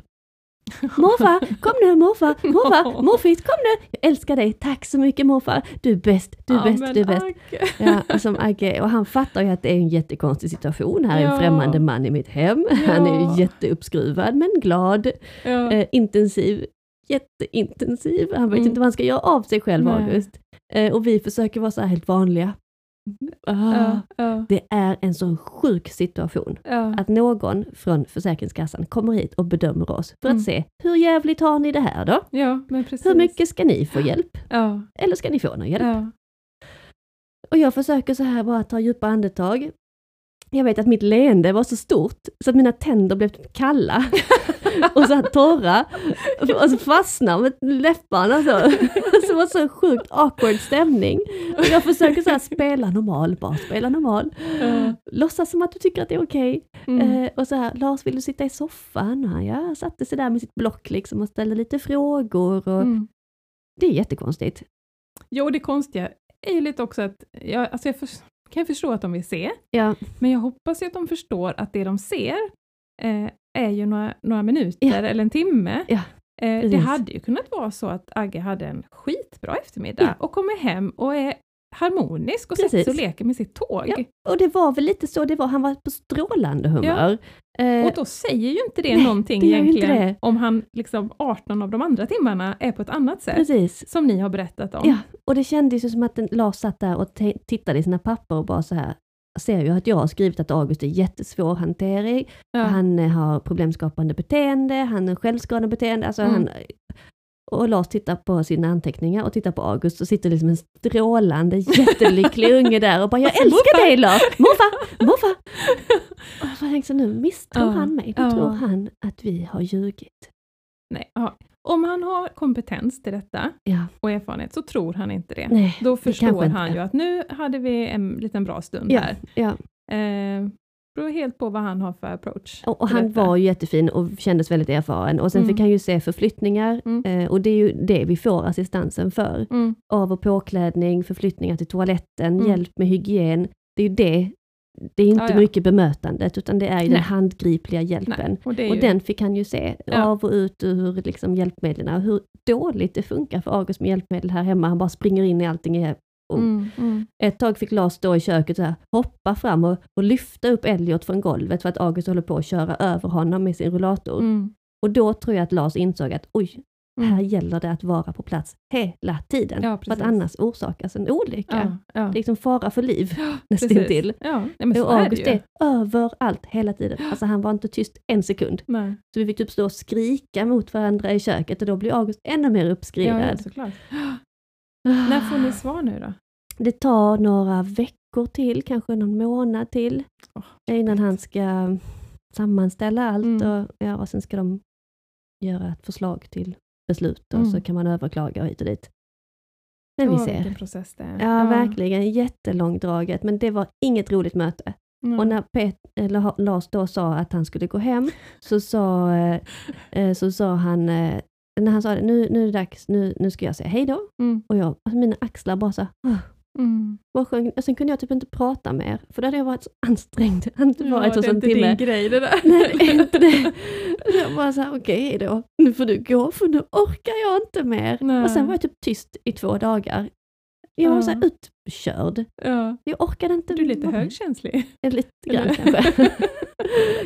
[LAUGHS] Morfar, kom nu morfar, morfar, morfit, kom nu! Jag älskar dig, tack så mycket morfar! Du är bäst, du är Ja, bäst, du är bäst. Agge. Ja, som Agge, och han fattar ju att det är en jättekonstig situation, här är en Ja. främmande man i mitt hem. Han är Ja. ju jätteuppskruvad men glad, Ja. eh, intensiv, jätteintensiv. Han vet Mm. inte vad han ska göra av sig själv, Nej. August. Eh, och vi försöker vara så här helt vanliga. Ah. Ja. Det är en sån sjuk situation Ja. att någon från Försäkringskassan kommer hit och bedömer oss för Mm. att se hur jävligt har ni det här då? ja. Hur mycket ska ni få hjälp? Eller ska ni få någon hjälp? Och jag försöker så här bara ta djupa andetag. Jag vet att mitt leende var så stort så att mina tänder blev typ kalla [LAUGHS] [LAUGHS] och så här torra och så fastnar med läpparna så. [LAUGHS] Så det var så sjukt awkward stämning. Och jag försöker så här spela normal, bara spela normal. Låtsas som att du tycker att det är okej. Mm. Eh, och så här, Lars vill du sitta i soffan? Han ja, satte sig där med sitt block liksom och ställde lite frågor. Och Mm. Det är jättekonstigt. Jo, det konstiga är ju lite också att, jag, alltså jag för, kan ju förstå att de vill se, Ja, men jag hoppas ju att de förstår att det de ser eh, är ju några, några minuter Ja. eller en timme. Ja, eh, det hade ju kunnat vara så att Agge hade en skitbra eftermiddag Ja. och kommer hem och är harmonisk och Precis. sätter sig och leker med sitt tåg. Ja, och det var väl lite så det var, han var på strålande humör. Eh, Och då säger ju inte det Nej, någonting det egentligen det. om han liksom 18 av de andra timmarna är på ett annat sätt, precis. som ni har berättat om. Ja, och det kändes ju som att Lars satt där och tittade i sina papper och bara så här, ser ju att jag har skrivit att August är jättesvårhanterlig, Ja. han eh, har problemskapande beteende, han har självskadande beteende, alltså Mm. han, och Lars tittar på sina anteckningar och tittar på August och sitter liksom en strålande, jättelycklig [LAUGHS] unge där och bara ”Jag älskar Morfar!" dig Lars! Morfar! Morfar!” Och jag tänkte så nu misstror Ja, han mig, då ja. tror han att vi har ljugit. Nej, ja. Om han har kompetens till detta Ja, och erfarenhet så tror han inte det. nej. Då förstår inte. han ju att nu hade vi en liten bra stund Ja, här. ja, Eh, beror helt på vad han har för approach. Och, och han detta. var ju jättefin och kändes väldigt erfaren. Och sen Mm. fick han ju se förflyttningar Mm. eh, och det är ju det vi får assistansen för. Mm. Av och påklädning, förflyttningar till toaletten, Mm. hjälp med hygien. Det är ju det. Det är inte Ja, ja. mycket bemötandet utan det är ju den handgripliga hjälpen. Nej, och är Och ju, den fick han ju se Ja. av och ut ur liksom hjälpmedlen och hur dåligt det funkar för August med hjälpmedel här hemma. Han bara springer in i allting. Och mm, mm, Ett tag fick Lars stå i köket här, hoppa fram och, och lyfta upp Elliot från golvet för att August håller på att köra över honom med sin rullator. mm, Och då tror jag att Lars insåg att oj, här mm. gäller det att vara på plats hela tiden. Ja, för att annars orsakas en olycka. Ja, ja. Det är liksom fara för liv [LAUGHS] Precis. nästintill. Ja, nej, Och är August ju. är överallt hela tiden. Alltså han var inte tyst en sekund. Nej. Så vi fick typ stå och skrika mot varandra i köket och då blir August ännu mer Ja, ja, uppskrivad. [GASPS] När får ni svar nu då? Det tar några veckor till, kanske någon månad till, Åh, innan han ska sammanställa allt Mm. och, ja, och sen ska de göra ett förslag till beslut och Mm. så kan man överklaga och hit och dit. Men vi ser. Process det är. Ja, verkligen jättelångdraget, men det var inget roligt möte. Mm. Och när Pet, eller Lars då sa att han skulle gå hem, så sa, eh, eh, så sa han, eh, när han sa det, nu, nu är det dags, nu, nu ska jag säga hej då. Mm. Och jag, alltså mina axlar bara så. Mm. Och sen kunde jag typ inte prata mer, för då hade jag varit så ansträngd. Inte så det är inte din grej det där. Nej, det är inte det. [LAUGHS] Jag bara såhär, okej hej då, nu får du gå för nu orkar jag inte mer. Nej. Och sen var jag typ tyst i två dagar. Jag var Ja. såhär utkörd. Ja. Jag orkade inte. Du är lite högkänslig. Lite grann kanske. [LAUGHS]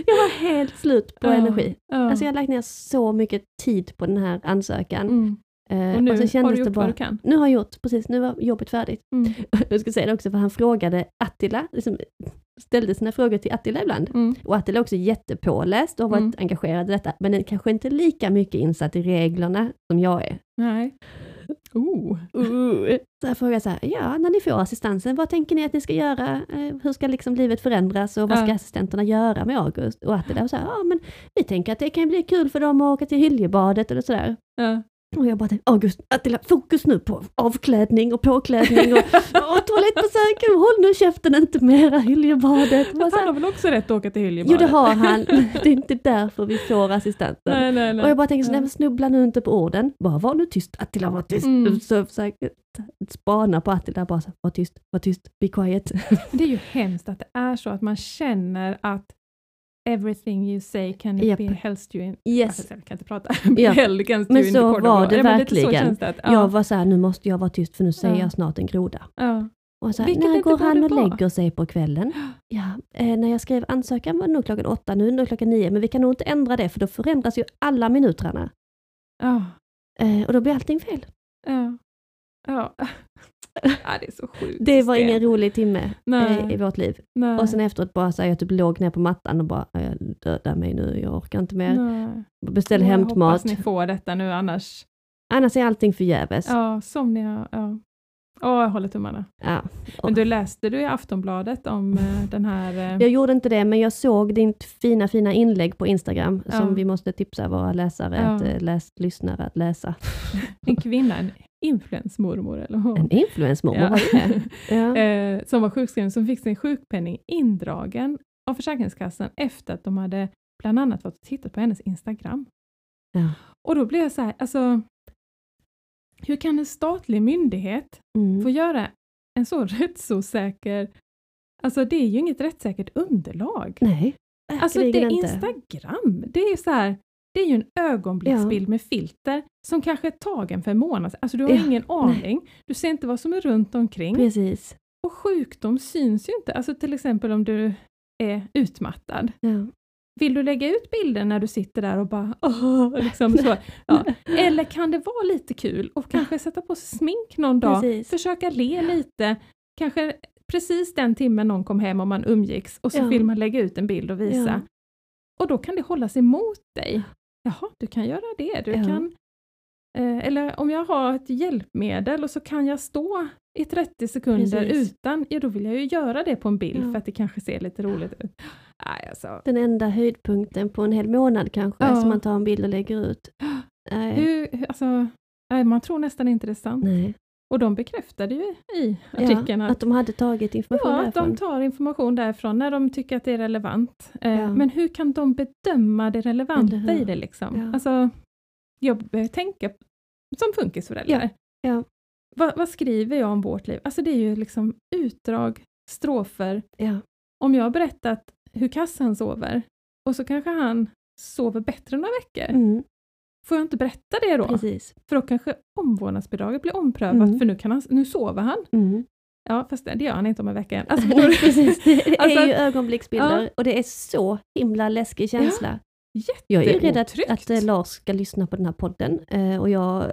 jag var helt slut på Ja. energi. Ja. Alltså jag har lagt ner så mycket tid på den här ansökan. mm. Eh, Och nu så har kändes du det gjort bara, vad du kan. Nu har jag gjort, precis, nu var jobbet färdigt. Mm. [LAUGHS] Jag ska säga det också, för han frågade Attila, liksom, ställde sina frågor till Attila ibland. Mm. Och Attila är också jättepåläst och har varit Mm. engagerad i detta, men är kanske inte lika mycket insatt i reglerna som jag är. Nej. Oh. Så jag frågade så här, ja, när ni får assistansen, vad tänker ni att ni ska göra? Eh, Hur ska liksom livet förändras och vad ska Ja. assistenterna göra med August? Och Attila var så här, ja men vi tänker att det kan bli kul för dem att åka till Hyljebadet eller sådär. Ja. Och jag bara tänkte, August, Attila, fokus nu på avklädning och påklädning och, och toalettbesök, håll nu käften inte mera Hyljebadet. Han har väl också rätt att åka till Jo Hyljebadet? det har [LAUGHS] han, det är inte därför vi får assistanten. Nej, nej, nej. Och jag bara tänker så, nej men snubbla nu inte på orden. Bara var nu tyst, Attila var tyst. Mm. Så försöker spana på Attila, bara så, var tyst, var tyst, be quiet. Det är ju hemskt att det är så att man känner att everything you say can Japp. be held you in... Yes. Jag kan inte prata. [LAUGHS] Ja. held against Men you in the så of var det Ja, verkligen. det att, ja. Jag var så här, nu måste jag vara tyst för nu säger Ja. jag snart en groda. ja. Och så här, Vilket när går han och vara. lägger sig på kvällen? [GASPS] Ja, eh, när jag skrev ansökan var det nog klockan åtta, nu är det klockan nio, men vi kan nog inte ändra det för då förändras ju alla minuterna. Ja. Eh, och då blir allting fel. Ja. Ja. [LAUGHS] ja, det är så sjukt. Det var ingen rolig timme Nej. eh, i vårt liv. Nej. Och sen efteråt bara så här, jag typ låg ner på mattan och bara, "Eh, jag dödar mig nu, jag orkar inte mer. Nej. Beställ Jag hämtmat. hoppas ni får detta nu annars. Annars är allting förgäves. Ja. Ja, som ni har... Ja. Åh, jag håller tummarna. Men du läste du i Aftonbladet om eh, [LAUGHS] den här... eh, Jag gjorde inte det, men jag såg ditt fina, fina inlägg på Instagram Ja. som vi måste tipsa våra läsare, Ja. att, läs, lyssnare att läsa. En kvinna, en influensmormor eller vad? En influensmormor, Ja. vad är det? [LAUGHS] Ja. eh, som var sjukskriven, som fick sin sjukpenning indragen av Försäkringskassan efter att de hade bland annat varit och tittat på hennes Instagram. Ja. Och då blev jag så här, alltså hur kan en statlig myndighet Mm. få göra en så [LAUGHS] rättsosäker, alltså det är ju inget rättssäkert underlag. Nej, Alltså det är. Instagram, det är ju så här, det är ju en ögonblicksbild med filter som kanske är tagen för en månad. Alltså du har Ja, ingen aning, du ser inte vad som är runt omkring. Precis. Och sjukdom syns ju inte, alltså till exempel om du är utmattad. Ja. Vill du lägga ut bilden när du sitter där och bara åh, [LAUGHS] liksom så. Ja. Eller kan det vara lite kul och kanske sätta på sig smink någon dag, Precis. försöka le lite, kanske precis den timmen någon kom hem och man umgicks och så Ja. vill man lägga ut en bild och visa. Ja. Och då kan det hållas emot dig. Jaha, du kan göra det. Du Ja. kan, eh, eller om jag har ett hjälpmedel och så kan jag stå i 30 sekunder Precis. utan, ja då vill jag ju göra det på en bild Ja. för att det kanske ser lite roligt ut. Nej, alltså. Den enda höjdpunkten på en hel månad kanske, Ja. som man tar en bild och lägger ut. [GASPS] Hur, hur- alltså, nej, man tror nästan inte det är sant. Nej. Och de bekräftade ju i artikeln ja, att, att de hade tagit information ja, att därifrån. de tar information därifrån när de tycker att det är relevant. Eh, Ja. Men hur kan de bedöma det relevanta i det? Liksom? Ja. Alltså, jag börjar tänka som funkisförälder. Ja. Vad, vad skriver jag om vårt liv? Alltså det är ju liksom utdrag, strofer. Ja, Om jag har berättat hur kass han sover och så kanske han sover bättre några veckor. mm, Får jag inte berätta det då? precis. För då kanske omvårdnadsbidraget blir omprövat Mm. för nu, kan han, nu sover han. Mm. Ja, fast det gör han inte om en vecka än. Alltså, precis. Det [LAUGHS] är Alltså, ju ögonblicksbilder och det är så himla läskig känsla. jätte Jag är ju rädd att, att eh, Lars ska lyssna på den här podden eh, och jag,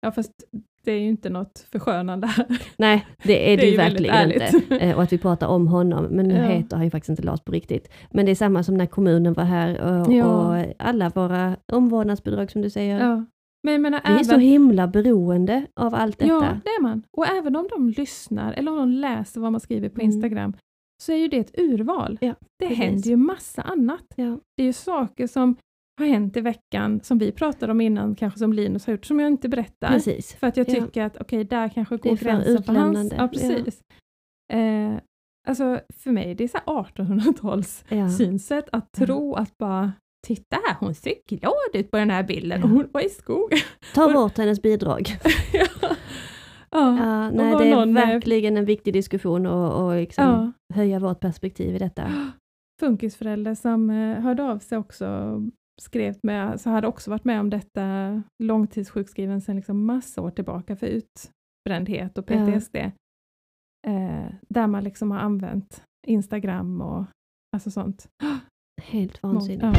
Ja, fast det är ju inte något förskönande här. nej det är [LAUGHS] det, Det är ju verkligen inte. [LAUGHS] Eh, och att vi pratar om honom, men nu Ja. heter han ju faktiskt inte Lars på riktigt. Men det är samma som när kommunen var här och, Ja. och alla våra omvårdnadsbidrag som du säger. Ja. Men menar, Vi är även, så himla beroende av allt detta. Ja, det är man. Och även om de lyssnar eller om de läser vad man skriver på Mm. Instagram så är ju det ett urval. Ja, det precis. händer ju massa annat. Ja. Det är ju saker som har hänt i veckan som vi pratade om innan, kanske som Linus har gjort, som jag inte berättar. Precis. För att jag Ja. tycker att okej, där kanske är går gränsen för hans... Ja, precis. Eh, alltså för mig, det är så här 1800-tals Ja. synsätt att Ja. tro att bara Titta här, hon ser glad ut på den här bilden Ja. och hon var i skogen. Ta bort hennes bidrag. [LAUGHS] ja. Ja. Ja, nej, det är eh, verkligen en viktig diskussion och, och liksom ja. höja vårt perspektiv i detta. [GASPS] Funkisförälder som eh, hörde av sig också skrev med, så hade också varit med om detta långtidssjukskriven sedan liksom massa år tillbaka för utbrändhet och Ja. PTSD. Eh, där man liksom har använt Instagram och alltså sånt. Helt vansinnigt. Ja.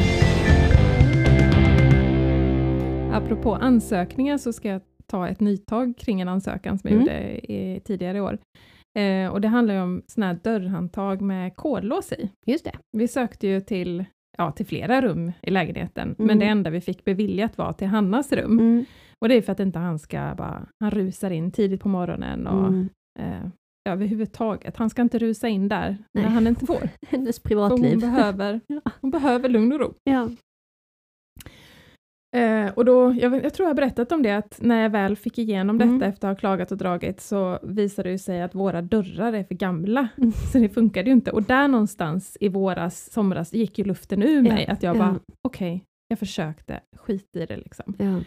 Apropå ansökningar så ska jag ta ett nytag kring en ansökan som jag Mm. gjorde i, tidigare i år. Eh, och det handlar ju om sådana här dörrhandtag med kodlås i. Just det. Vi sökte ju till, ja, till flera rum i lägenheten, men Mm. det enda vi fick beviljat var till Hannas rum. Mm. Och det är för att inte han ska bara, han rusar in tidigt på morgonen och Mm. eh, ja, överhuvudtaget, han ska inte rusa in där när Nej. han inte får. [LAUGHS] Hennes För hon privatliv. behöver, [LAUGHS] Ja. hon behöver lugn och ro. Ja. Eh, och då, jag, jag tror jag har berättat om det, att när jag väl fick igenom detta Mm. efter att ha klagat och dragit, så visade det sig att våra dörrar är för gamla, Mm. så det funkade ju inte. Och där någonstans i våras, somras, gick ju luften ur mig, att jag ja. bara, okej, jag försökte, skit i det liksom. Ja.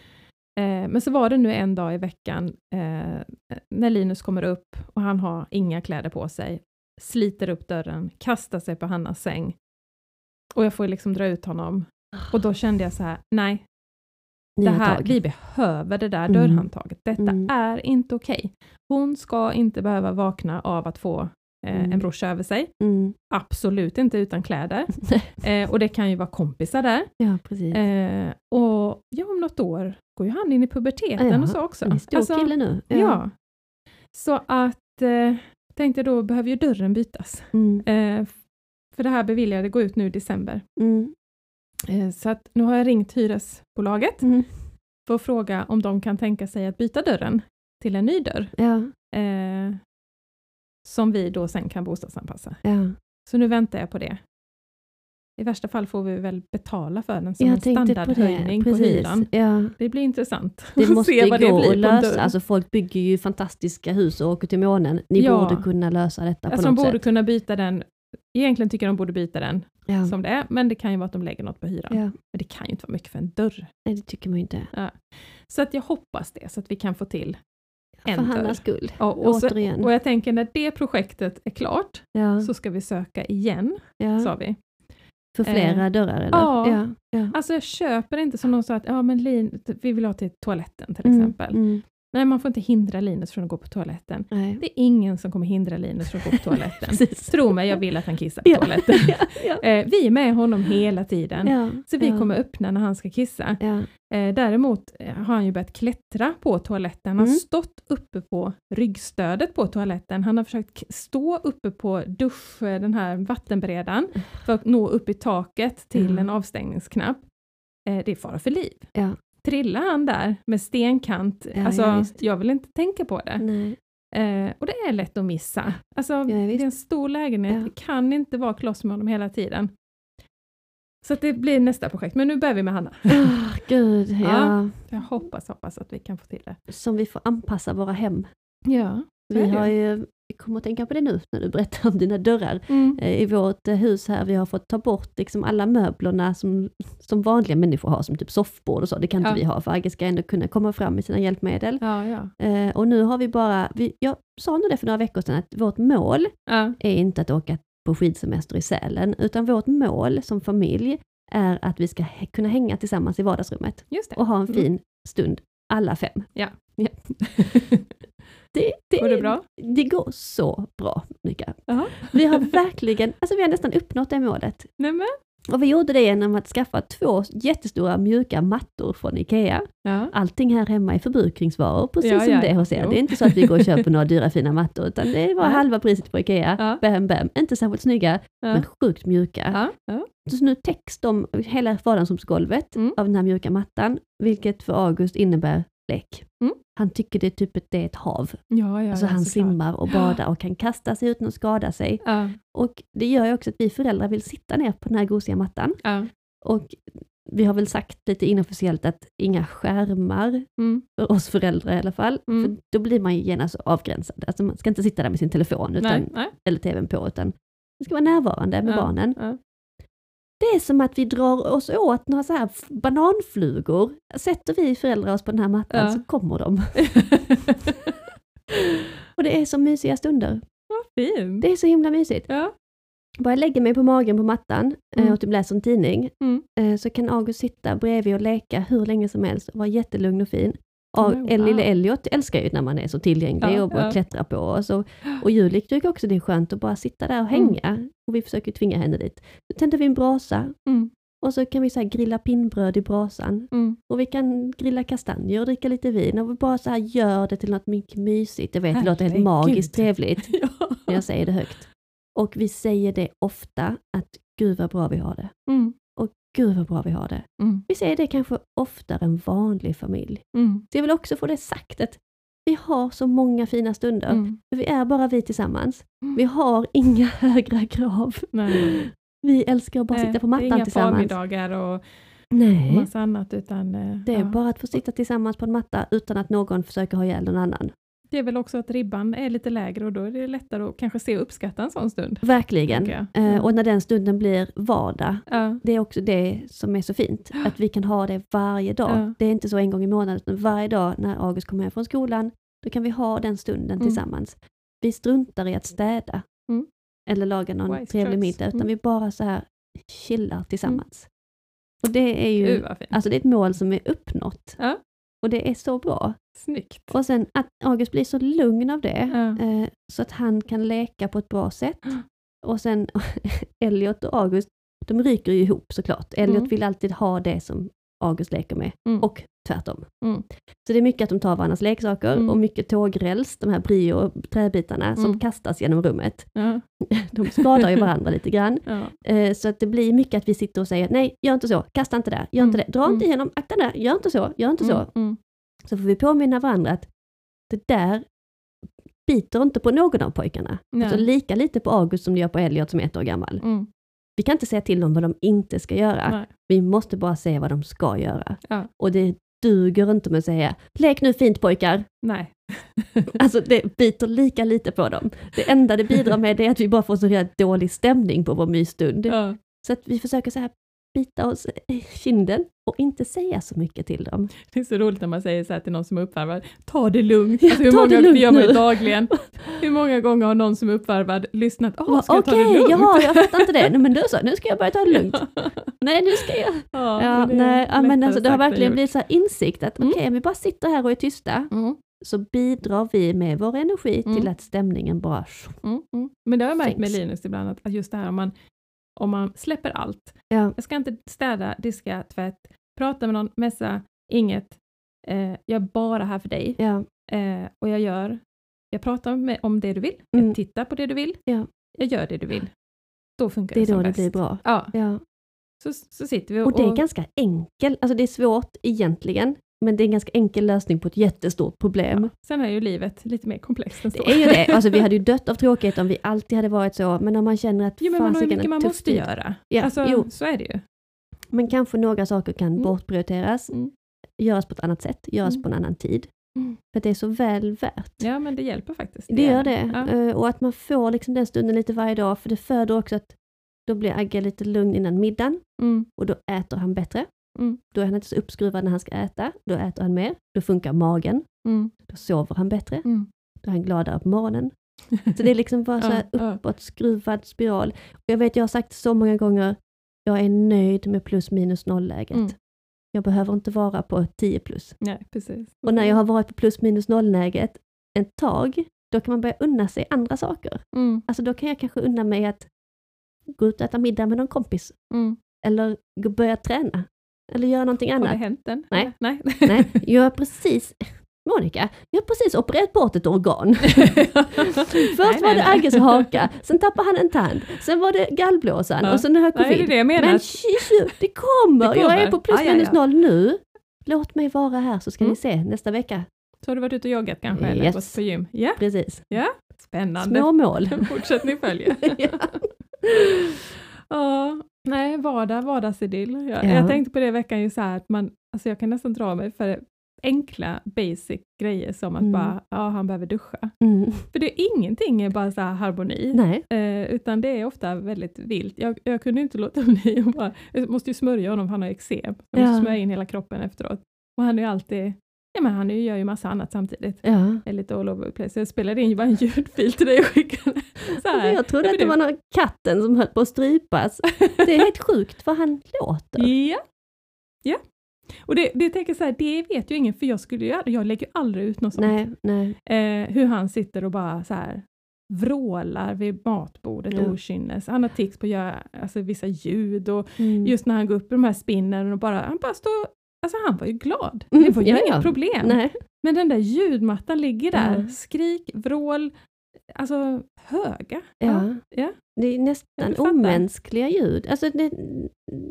Eh, men så var det nu en dag i veckan, eh, när Linus kommer upp och han har inga kläder på sig, sliter upp dörren, kastar sig på Hannas säng, och jag får liksom dra ut honom. Och då kände jag så här, nej, det här, vi behöver det där Mm. dörrhandtaget. Detta Mm. är inte okej. Hon ska inte behöva vakna av att få eh, Mm. en brorsa över sig. Mm. Absolut inte utan kläder. [LAUGHS] eh, och det kan ju vara kompisar där. Ja, precis. Eh, och ja, om något år går ju han in i puberteten Ja, och så också. En stor Alltså, kille nu. Ja. Så att, eh, tänkte då behöver ju dörren bytas. Mm. Eh, för det här beviljade går ut nu i december. Eh, så att nu har jag ringt hyresbolaget Mm. för att fråga om de kan tänka sig att byta dörren till en ny dörr. Ja, Eh, som vi då sen kan bostadsanpassa. ja. Så nu väntar jag på det. I värsta fall får vi väl betala för den som Jag en tänkte på det. standardhöjning på, hyran. Ja. Det blir intressant [LAUGHS] Det att måste se vad det gå blir att på lösa. Alltså folk bygger ju fantastiska hus och åker till månen. Ni Ja. borde kunna lösa detta på alltså, de något borde sätt. kunna byta den. Egentligen tycker de borde byta den Ja. som det är, men det kan ju vara att de lägger något på hyran. Ja. Men det kan ju inte vara mycket för en dörr. Nej, det tycker man ju inte. Så att jag hoppas det, så att vi kan få till en För dörr. Hannas skull. Ja, och, så, Återigen. och jag tänker när det projektet är klart Ja. så ska vi söka igen, Ja. sa vi. För flera Eh, dörrar eller? ja. ja. ja. Alltså jag köper inte som någon sa att ja, men Lin, vi vill ha till toaletten till Mm, exempel. Mm. Nej, man får inte hindra Linus från att gå på toaletten. Nej. Det är ingen som kommer hindra Linus från att gå på toaletten. [LAUGHS] Tro mig, jag vill att han kissar på Ja. toaletten. [LAUGHS] ja. Ja. Eh, vi är med honom hela tiden. Så vi kommer öppna när han ska kissa. Eh, däremot eh, har han ju börjat klättra på toaletten. Han har Mm. stått uppe på ryggstödet på toaletten. Han har försökt stå uppe på dusch, eh, den här vattenberedaren, för att nå upp i taket till en avstängningsknapp. Eh, det är fara för liv. Ja. Trillar han där med stenkant, Ja, alltså ja, jag vill inte tänka på det. Nej. Eh, och det är lätt att missa. Alltså, Ja, det är en stor lägenhet, vi kan inte vara kloss med honom hela tiden. Så att det blir nästa projekt, men nu börjar vi med Hanna. Åh, gud. [LAUGHS] Ja. Jag hoppas, hoppas att vi kan få till det. Som vi får anpassa våra hem. Ja, Vi har ju, vi kommer att tänka på det nu när du berättar om dina dörrar. Mm. Eh, I vårt eh, hus här, vi har fått ta bort liksom alla möblerna som, som vanliga människor har, som typ soffbord och så. Det kan inte Ja. vi ha, för Agge ska ändå kunna komma fram med sina hjälpmedel. Ja, ja. Eh, och nu har vi bara, vi, jag sa nog det för några veckor sedan, att vårt mål är inte att åka på skidsemester i Sälen, utan vårt mål som familj är att vi ska kunna hänga tillsammans i vardagsrummet och ha en Mm. fin stund, alla fem. Ja. [LAUGHS] Ja. Det, det, Går det bra? Det går så bra. Jaha. Vi har [LAUGHS] verkligen, alltså vi har nästan uppnått det målet. Nej men. Och vi gjorde det genom att skaffa två jättestora mjuka mattor från IKEA. Ja. Allting här hemma är förbrukningsvaror, precis Ja, som ja, det hos er. jo. Det är inte så att vi går och köper [LAUGHS] några dyra fina mattor, utan det var Nej. halva priset på IKEA. Ja. Bam, bam. Inte särskilt snygga, Ja. men sjukt mjuka. Ja. Ja. Så nu täcks de, hela vardagsrumsgolvet Mm. av den här mjuka mattan, vilket för August innebär lek. Mm. Han tycker det typ att det är ett hav. Ja, ja, alltså ja, han simmar och badar och kan kasta sig utan att skada sig. Och det gör ju också att vi föräldrar vill sitta ner på den här gosiga mattan. Och vi har väl sagt lite inofficiellt att inga skärmar Mm. för oss föräldrar i alla fall. Mm. För då blir man ju genast avgränsad. Alltså man ska inte sitta där med sin telefon utan, Nej. Nej. eller tvn på, utan man ska vara närvarande med barnen. Det är som att vi drar oss åt några så här bananflugor. Sätter vi föräldrar oss på den här mattan Ja. så kommer de. [LAUGHS] Och det är så mysiga stunder. Vad fint. Det är så himla mysigt. Ja. Bara jag lägger mig på magen på mattan eh, Mm. och typ läser en tidning, Mm. eh, så kan August sitta bredvid och leka hur länge som helst och vara jättelugn och fin. Och El- wow. lille Elliot älskar ju när man är så tillgänglig Ja, och bara ja. klättrar på oss. Och, [GASPS] och Julie tycker också det är skönt att bara sitta där och Mm. hänga. Och vi försöker tvinga henne dit. Då tänder vi en brasa Mm. och så kan vi så grilla pinnbröd i brasan. Mm. Och vi kan grilla kastanjer och dricka lite vin och vi bara så här gör det till något mycket mysigt. Jag vet, det låter helt magiskt trevligt [LAUGHS] Ja. när jag säger det högt. Och vi säger det ofta, att gud vad bra vi har det. Mm. Gud vad bra vi har det. Mm. Vi säger det kanske oftare än vanlig familj. Mm. Så jag vill också få det sagt att vi har så många fina stunder. Mm. Vi är bara vi tillsammans. Mm. Vi har inga [LAUGHS] högre krav. Nej. Vi älskar att bara sitta på det är mattan inga tillsammans. förmiddagar och Nej, massa annat utan eh, det är ja. bara att få sitta tillsammans på en matta utan att någon försöker ha ihjäl någon annan. Det är väl också att ribban är lite lägre och då är det lättare att kanske se och uppskatta en sån stund. Verkligen. Ja. och när den stunden blir vardag, Ja. det är också det som är så fint. Att vi kan ha det varje dag. Ja. Det är inte så en gång i månaden, utan varje dag när August kommer hem från skolan, då kan vi ha den stunden Mm. tillsammans. Vi struntar i att städa. Mm. Eller laga någon Wise trevlig middag, utan Mm. vi bara så här chillar tillsammans. Och det är ju, Gud alltså det är ett mål som är uppnått. Ja. Och det är så bra. Snyggt. Och sen att August blir så lugn av det, Ja. eh, så att han kan leka på ett bra sätt. [GASPS] Och sen [LAUGHS] Elliot och August, de ryker ju ihop såklart. Elliot Mm. vill alltid ha det som August leker med, Mm. och tvärtom. Mm. Så det är mycket att de tar varandras leksaker Mm. och mycket tågräls, de här brio-träbitarna som Mm. kastas genom rummet. Ja. [LAUGHS] De skadar ju [LAUGHS] varandra lite grann. Ja. Eh, Så att det blir mycket att vi sitter och säger nej, gör inte så, kasta inte där, gör inte Mm. det, dra inte Mm. igenom, akta där, gör inte så, gör inte så. Så får vi påminna varandra att det där biter inte på någon av pojkarna. Nej. Alltså lika lite på August som det gör på Elliot som är ett år gammal. Mm. Vi kan inte säga till dem vad de inte ska göra. Nej. Vi måste bara säga vad de ska göra. Ja. Och det duger inte med att säga lek nu fint pojkar. Nej. [LAUGHS] Alltså det biter lika lite på dem. Det enda det bidrar med är att vi bara får så dålig stämning på vår mysstund. Ja. Så att vi försöker så här bita oss i kinden och inte säga så mycket till dem. Det är så roligt när man säger så här till någon som är uppvärmad, ta det lugnt. Ja, Alltså, hur ta många, det lugnt det gör man ju dagligen. [LAUGHS] Hur många gånger har någon som är uppvärmad lyssnat, åh, ska jag ta det lugnt? jaha, jag fattar inte det. Nej, men du sa, nu ska jag börja ta det lugnt. [LAUGHS] Nej, nu ska jag. ja, Ja, nej, ja, men alltså, det har verkligen blivit så insikt att Mm. okej, om vi bara sitter här och är tysta, Mm, så bidrar vi med vår energi till Mm. att stämningen bara... mm, mm. Men det har jag märkt med. Linus ibland, att just det här om man, om man släpper allt. Ja, Jag ska inte städa, diska, tvätt, prata med någon, messa, inget. Eh, jag är bara här för dig. ja, Eh, och jag gör, jag pratar med, om det du vill, Mm. jag tittar på det du vill, Ja. jag gör det du vill. Då funkar det det, är då som det bäst. blir bra. Ja, Ja. så, så sitter vi och... Och det är ganska enkelt, alltså det är svårt egentligen, men det är en ganska enkel lösning på ett jättestort problem. Sen är ju livet lite mer komplext än så. Det är ju det, [LAUGHS] alltså vi hade ju dött av tråkighet om vi alltid hade varit så, men om man känner att Jo, men man har ju mycket man måste tid. göra. Ja, alltså, jo. så är det ju. Men kanske några saker kan Mm. bortprioriteras, Mm. göras på ett annat sätt, göras Mm. på en annan tid. Mm. För det är så väl värt. Ja, men det hjälper faktiskt. Det gör det. Ja. Eh, Och att man får liksom den stunden lite varje dag, för det föder också att då blir Agge lite lugn innan middagen Mm. och då äter han bättre. Mm. Då är han inte så uppskruvad när han ska äta, då äter han mer, då funkar magen, Mm. då sover han bättre, Mm. då är han gladare på morgonen. [LAUGHS] Så det är liksom bara så här Ja, ja. uppåt skruvad spiral. Och jag vet, jag har sagt så många gånger, jag är nöjd med plus minus noll-läget. Mm. Jag behöver inte vara på 10 plus. Nej, precis. Och när jag har varit på plus minus noll-läget ett tag, då kan man börja unna sig andra saker. Mm. Alltså då kan jag kanske unna mig att gå ut och äta middag med någon kompis. Mm. Eller börja träna. Eller göra någonting Har det annat. hänt än? Nej. Nej. Nej, [LAUGHS] jag har precis, [LAUGHS] Monica, jag har precis opererat bort ett organ. [LAUGHS] Först var det Agges haka, sen tappade han en tand, sen var det gallblåsan Ja. och sen har jag Nej, det är covid. det jag menar. Men tju, det kommer. Det Jag är kommer. på plus Ja, ja, minus ja. noll nu. Låt mig vara här så ska Mm. ni se nästa vecka. Så har du varit ute och joggat kanske? Eller Yes. gått på gym? Ja, Precis. spännande. Små mål. Fortsättning följer. ja. Ja, nej, vardag, vardagsidyll. Jag, Ja. jag tänkte på det i veckan ju så här att man, alltså jag kan nästan dra mig för enkla basic grejer som att Mm. bara, ja han behöver duscha. Mm. För det är ingenting är bara så här harmoni. Eh, utan det är ofta väldigt vilt. Jag, jag kunde inte låta [LAUGHS] bli att bara, jag måste ju smörja honom han har eksem. Jag måste Ja. smörja in hela kroppen efteråt. Och han är ju alltid, ja men han gör ju massa annat samtidigt. Ja. är lite all over the place. Jag spelade in bara en ljudfil till dig och skickade. Så här. Alltså, jag trodde Ja, att det var någon katten som höll på att strypas. Det är helt sjukt vad han låter. Ja. ja. Och det, det tänker så här, det vet ju ingen för jag skulle ju jag lägger ju aldrig ut något sånt. Nej, nej. Eh, hur han sitter och bara så här vrålar vid matbordet Ja. okynnes. Han har tics på att göra alltså, vissa ljud och Mm. just när han går upp i de här spinnen och bara, han bara står, alltså han var ju glad. Mm, det var ju ja, inga problem. Nej. Men den där ljudmattan ligger där, Ja. skrik, vrål, alltså höga. Ja. ja. Det är nästan omänskliga ljud. Alltså det,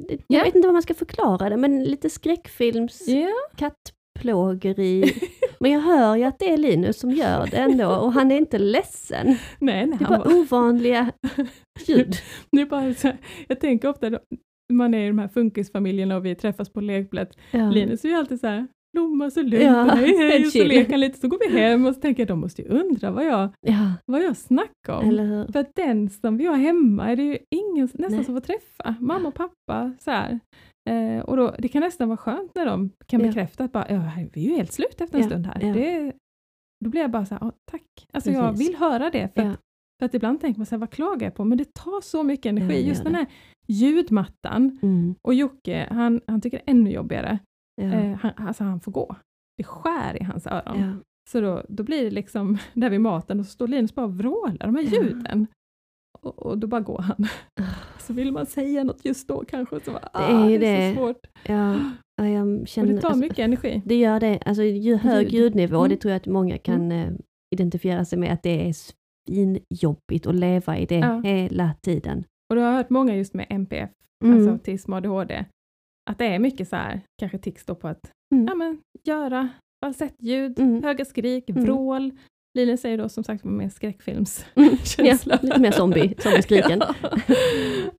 det, jag Ja. vet inte vad man ska förklara det, men lite skräckfilms Ja. kattplågeri. [LAUGHS] Men jag hör ju att det är Linus som gör det ändå och han är inte ledsen. Nej, nej, Det är bara var, ovanliga [LAUGHS] ljud. det bara så här, jag tänker ofta man är i de här funkisfamiljerna och vi träffas på lekplats. Ja. Linus är ju alltid så här, blomma så lugnt, Ja, hej hej, och så leker han lite, så går vi hem och så tänker jag, de måste ju undra vad jag, Ja, vad jag snackar om. För att den som vi har hemma är det ju ingen nästan Nej. som får träffa, mamma och pappa. Så. Eh, och då, det kan nästan vara skönt när de kan Ja. bekräfta att bara, ja, vi är ju helt slut efter en Ja, stund här. Det, då blir jag bara så här, "Ja, tack. Alltså jag vill höra det. För, att, för att ibland tänker man så här, vad klagar jag på? Men det tar så mycket energi. Just den här ljudmattan. Mm. Och Jocke, han, han tycker det är ännu jobbigare. Ja. Eh, han, alltså han får gå. Det skär i hans öron. Ja. Så då, då blir det liksom [LAUGHS] där vid maten och så står Linus bara och vrålar de här Ja. ljuden. Och, och då bara går han. Så vill man säga något just då kanske så bara, Det är ah, det är det. så svårt. Ja, ja, jag Och känner... det tar alltså, mycket energi. Det gör det. Alltså ju hög Ljud. ljudnivå, Mm. det tror jag att många kan eh, identifiera sig med, att det är svinjobbigt att leva i det Ja. hela tiden. Och då har jag hört många just med MPF, Mm. alltså autism och ADHD, att det är mycket så här, kanske tics då på att Mm. ja, men, göra falsettljud, Mm. höga skrik, Mm. vrål. Linus säger då som sagt mer skräckfilms Mm. [LAUGHS] Ja, lite mer zombie, zombieskriken. [LAUGHS]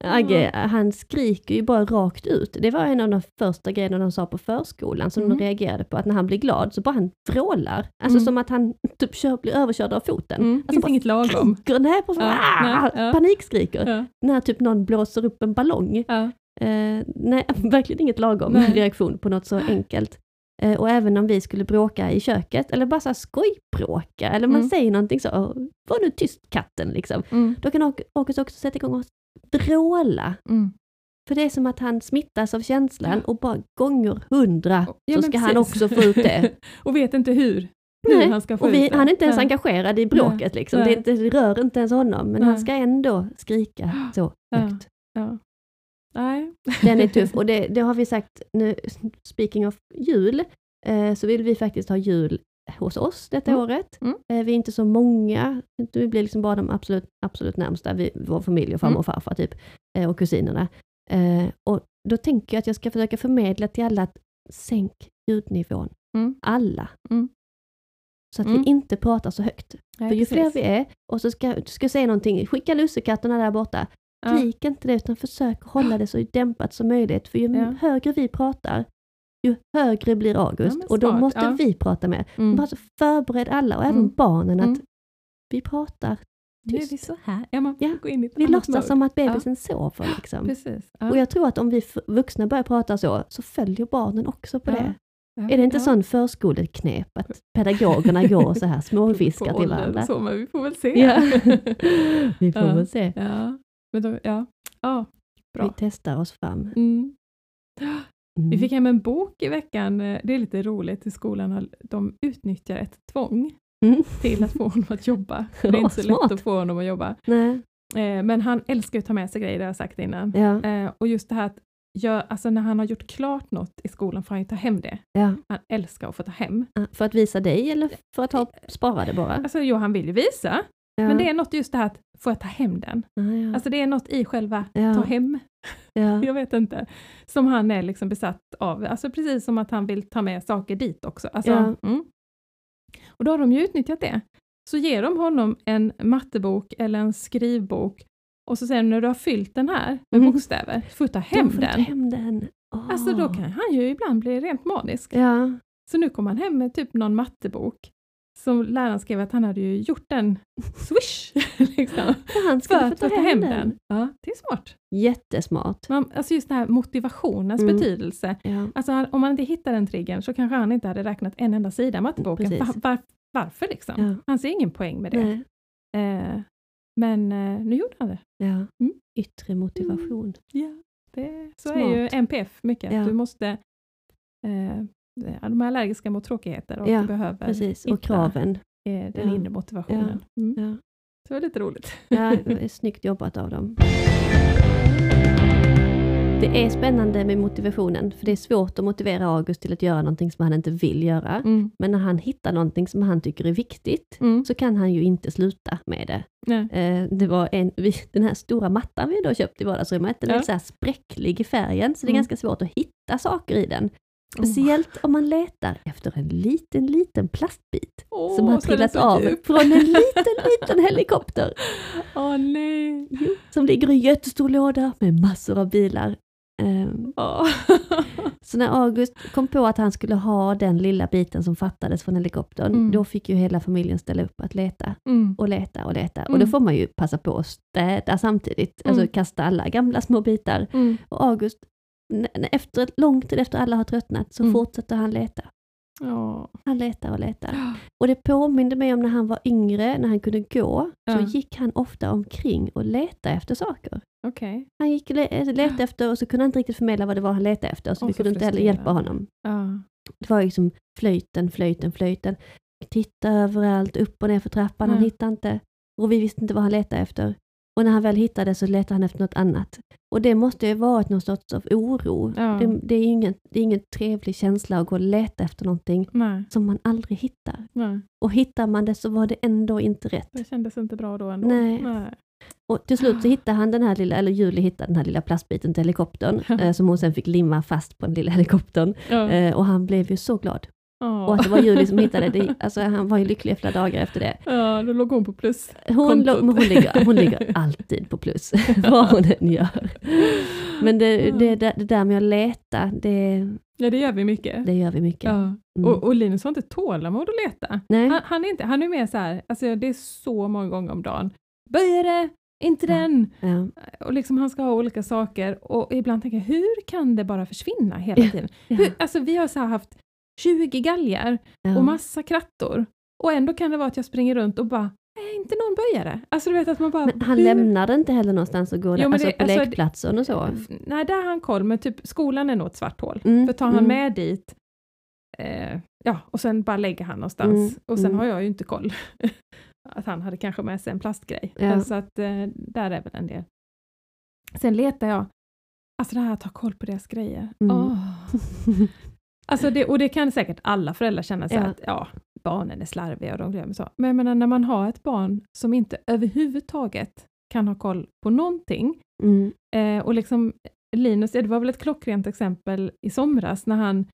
Ja. Agge, han skriker ju bara rakt ut. Det var en av de första grejerna de sa på förskolan som Mm. de reagerade på, att när han blir glad så bara han vrålar. Alltså Mm. som att han typ kör, blir överkörd av foten. Mm. Alltså Finns bara inget lagom. [LAUGHS] skriker, nej, på, Ja, ah, nej, ja. panikskriker. Ja. När typ någon blåser upp en ballong. Ja. Eh, nej, verkligen inget lagom Nej. reaktion på något så enkelt. Eh, och även om vi skulle bråka i köket, eller bara så här skojbråka, eller man Mm. säger någonting så, "Åh, var nu tyst katten liksom. Mm. Då kan August också sätta igång och vråla. Mm. För det är som att han smittas av känslan och bara gånger hundra Ja, så ska han precis. också få ut det. [LAUGHS] och vet inte hur, hur Nej, han ska få Och vi, ut det. han är inte ens Nej. engagerad i bråket liksom. Det, det rör inte ens honom, men han ska ändå skrika [GASPS] så Ja. högt. Ja. Nej. Den är tuff [LAUGHS] och det, det har vi sagt nu, speaking of jul, eh, så vill vi faktiskt ha jul hos oss detta Mm. året. Mm. Eh, vi är inte så många, vi blir liksom bara de absolut, absolut närmsta, vi, vår familj och farmor Mm. och farfar typ, eh, och kusinerna. Eh, och då tänker jag att jag ska försöka förmedla till alla att sänk ljudnivån. Mm. Alla. Mm. Så att Mm. vi inte pratar så högt. Nej, För ju precis. fler vi är, och så ska du säga någonting, skicka lussekatterna där borta, Ja. Skrik inte det, utan försök hålla det så dämpat som möjligt. För ju Ja. högre vi pratar, ju högre blir August. men och då måste ja. vi prata mer. Mm. Bara så förbered alla, och även Mm. barnen, att Mm. vi pratar Nu är tyst. vi så här. Ja, man får Ja, gå in i ett Vi annat låtsas mode. som att bebisen sover. Liksom. Precis. Ja. Och jag tror att om vi vuxna börjar prata så, så följer barnen också på Ja. det. Ja, Är det inte ja. sån förskoleknep att pedagogerna går så här [LAUGHS] småviskar På till varandra? Så, men vi får väl se. Ja. [LAUGHS] Vi får Ja. väl se. Men då, ja. ja. Bra. Vi testar oss fram. Mm. Mm. Vi fick hem en bok i veckan. eh, Det är lite roligt i skolan. De utnyttjar ett tvång Mm. till att få honom att jobba. [LAUGHS] Det är inte så smart. lätt att få honom att jobba. Nej. Eh, Men han älskar att ta med sig grejer, det har jag sagt innan. Ja. Eh, Och just det här att gör, alltså när han har gjort klart något i skolan får han ju ta hem det. Ja. Han älskar att få ta hem. För att visa dig eller för att ha, spara det bara? Alltså jo, han vill ju visa, Ja. men det är något just det här att få ta hem den. Ja, ja. Alltså det är något i själva ta hem, ja. [LAUGHS] jag vet inte, som han är liksom besatt av. Alltså precis som att han vill ta med saker dit också. Alltså, mm. Och då har de ju utnyttjat det. Så ger de honom en mattebok eller en skrivbok och så säger de när du har fyllt den här med Mm. bokstäver, får du ta hem den. hem den. Åh. Alltså då kan han ju ibland bli rent manisk. Så nu kom han hem med typ någon mattebok som läraren skrev att han hade ju gjort den [LAUGHS] swish, [LAUGHS] liksom, För han skulle för få ta ta hem den. Ja, det är smart. Jättesmart. Man, alltså just den här motivationens Mm. betydelse. Ja. Alltså om man inte hittar den triggern så kanske han inte hade räknat en enda sida i matteboken. Precis. Va- var, varför liksom? Ja. Han ser ingen poäng med det. Eh, men eh, nu gjorde han det. Ja. Mm. Yttre motivation. Ja, det så är Smart. ju NPF mycket. Ja. Du måste eh, ja, de är allergiska mot tråkigheter och Ja, behöver Precis. Och kraven. eh, den Ja. inre motivationen. Mm. Ja. Det var lite roligt. Ja, det är [LAUGHS] snyggt jobbat av dem. Det är spännande med motivationen, för det är svårt att motivera August till att göra någonting som han inte vill göra. Mm. Men när han hittar någonting som han tycker är viktigt, Mm. så kan han ju inte sluta med det. Nej. Eh, det var en, den här stora mattan vi då köpt i vardagsrummet, den är Ja. så här spräcklig i färgen, så det är Mm. ganska svårt att hitta saker i den. Speciellt om man letar efter en liten, liten plastbit Åh, som har trillat av djup. från en liten, liten helikopter. [LAUGHS] Åh nej. Jo, som ligger i en jättestor låda med massor av bilar. Åh. [LAUGHS] Så när August kom på att han skulle ha den lilla biten som fattades från helikoptern, Mm. då fick ju hela familjen ställa upp att leta Mm. och leta och leta. Och Mm. då får man ju passa på att städa samtidigt, alltså Mm. kasta alla gamla små bitar. Mm. Och August, efter, lång tid efter alla har tröttnat, så Mm. fortsätter han leta. Åh. Han letar och letar. Och det påminde mig om när han var yngre, när han kunde gå, så gick han ofta omkring och letade efter saker. Okej. Han gick och le- letade efter och så kunde han inte riktigt förmedla vad det var han letade efter, så Och vi så kunde inte heller hjälpa honom. Ja. Det var liksom flöjten, flöjten, flöjten. Titta överallt, upp och ner för trappan, han hittade inte. Och vi visste inte vad han letade efter. Och när han väl hittade så letade han efter något annat. Och det måste ju varit någon sorts av oro. Ja. Det, det är ingen, det är ingen trevlig känsla att gå och leta efter någonting Nej. som man aldrig hittar. Nej. Och hittar man det så var det ändå inte rätt. Det kändes inte bra då ändå. Nej. Nej. Och till slut så hittade han den här lilla, eller Julie hittade den här lilla plastbiten till helikoptern, eh, som hon sen fick limma fast på den lilla helikoptern. Ja. Eh, och han blev ju så glad. Ja. Och att det var Julie som hittade det. Alltså han var ju lycklig flera dagar efter det. Ja, då låg hon på plus. Hon, Kontot. lå- men hon, ligger, hon ligger [LAUGHS] alltid på plus, [LAUGHS] vad hon än gör. Men det, det, det, det där med att leta, det, Ja, det gör vi mycket. det gör vi mycket. Ja. Mm. Och, och Linus har inte tålamod att leta. Nej, Han, han, är inte, han är mer så här, alltså det är så många gånger om dagen. Böja det, inte Ja. den. ja, Och liksom han ska ha olika saker och ibland tänker jag, hur kan det bara försvinna hela tiden? ja, Hur, alltså vi har så haft 20 galgar ja. och massa krattor och ändå kan det vara att jag springer runt och bara, är inte någon böjare? Alltså du vet att man bara, Men han hur- lämnar inte heller någonstans och går Jo, alltså det- på alltså, lekplatsen och så. Nej, där har han koll, men typ skolan är nog ett svart hål. Mm, För tar han mm. med dit, eh, ja, och sen bara lägger han någonstans. Mm, och sen mm. har jag ju inte koll. [LAUGHS] att han hade kanske med sig en plastgrej. Ja. Så att eh, där är väl en del. Sen letar jag, alltså det här att ha koll på deras grejer. Mm. Åh. [LAUGHS] Alltså det, och det kan säkert alla föräldrar känna så Ja. att ja, barnen är slarviga och de glömmer så. Men jag menar när man har ett barn som inte överhuvudtaget kan ha koll på någonting Mm, Eh, och liksom Linus, det var väl ett klockrent exempel i somras när han,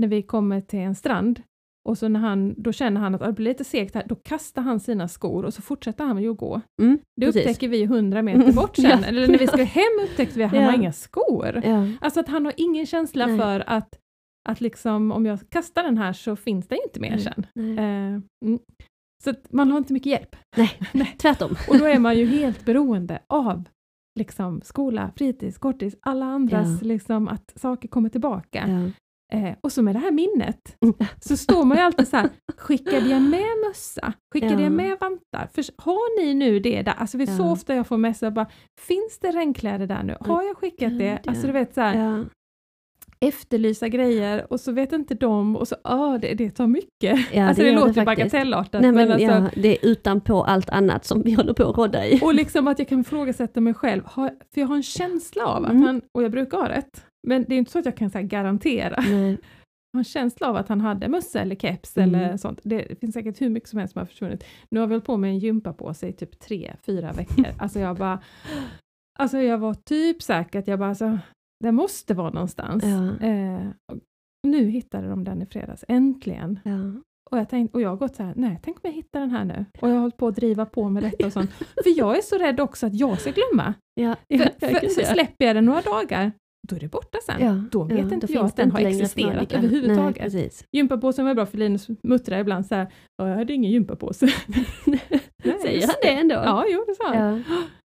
när vi kommer till en strand Och så när han, då känner han att "Ah, det blir lite segt här, då kastar han sina skor och så fortsätter han ju att gå. Mm, Det precis. upptäcker vi 100 meter bort [LAUGHS] sen, Ja. eller när vi ska [LAUGHS] hem upptäckte vi att han Ja. har inga skor. Ja. Alltså att han har ingen känsla Nej. för att, att liksom, om jag kastar den här så finns det inte mer Nej. sen. Nej. Eh, mm. Så man har inte mycket hjälp. [LAUGHS] Tvärtom. Och då är man ju helt beroende av liksom, skola, fritids, kortis, alla andras, Ja. liksom, att saker kommer tillbaka. Ja. Eh, och så med det här minnet, Mm. så står man ju alltid så här, skickade jag med mössa? Skickade Ja. jag med vantar? För, har ni nu det där? Alltså det är så Ja. ofta jag får messa bara, finns det regnkläder där nu? Har jag skickat det? Alltså du vet så här. Efterlysa grejer och så vet inte de och så, ah, det, det tar mycket. Ja, alltså det det, det låter faktiskt. bagatellartat. Nej, men, men alltså, ja, det är utanpå allt annat som vi håller på att rodda i. Och liksom att jag kan ifrågasätta mig själv, har, för jag har en känsla av att Mm. han, och jag brukar ha rätt, men det är inte så att jag kan så här, garantera. Nej. Jag har en känsla av att han hade mössa eller keps Mm. eller sånt. Det finns säkert hur mycket som helst som har försvunnit. Nu har vi hållit på med en gympa på sig i typ tre, fyra veckor. [LAUGHS] Alltså jag bara, alltså jag var typ säker att jag bara, alltså, det måste vara någonstans. Ja. Eh, nu hittade de den i fredags, äntligen. Ja. Och jag, tänkt, och jag har gått så här, nej, tänk om jag hittar den här nu. Och jag har hållit på att driva på med detta och sånt. [LAUGHS] För jag är så rädd också att jag ska glömma. Ja. [LAUGHS] För, för, ja. släpper jag den några dagar, då är det borta sen. Ja, Då vet ja, inte då jag att den har för existerat överhuvudtaget. Nej, precis. Gympapåsen var bra för Linus muttrar ibland så här, "Ja, jag hade ingen gympapåse. [LAUGHS] Säger han det ändå? Ja, jo det sa han. Ja.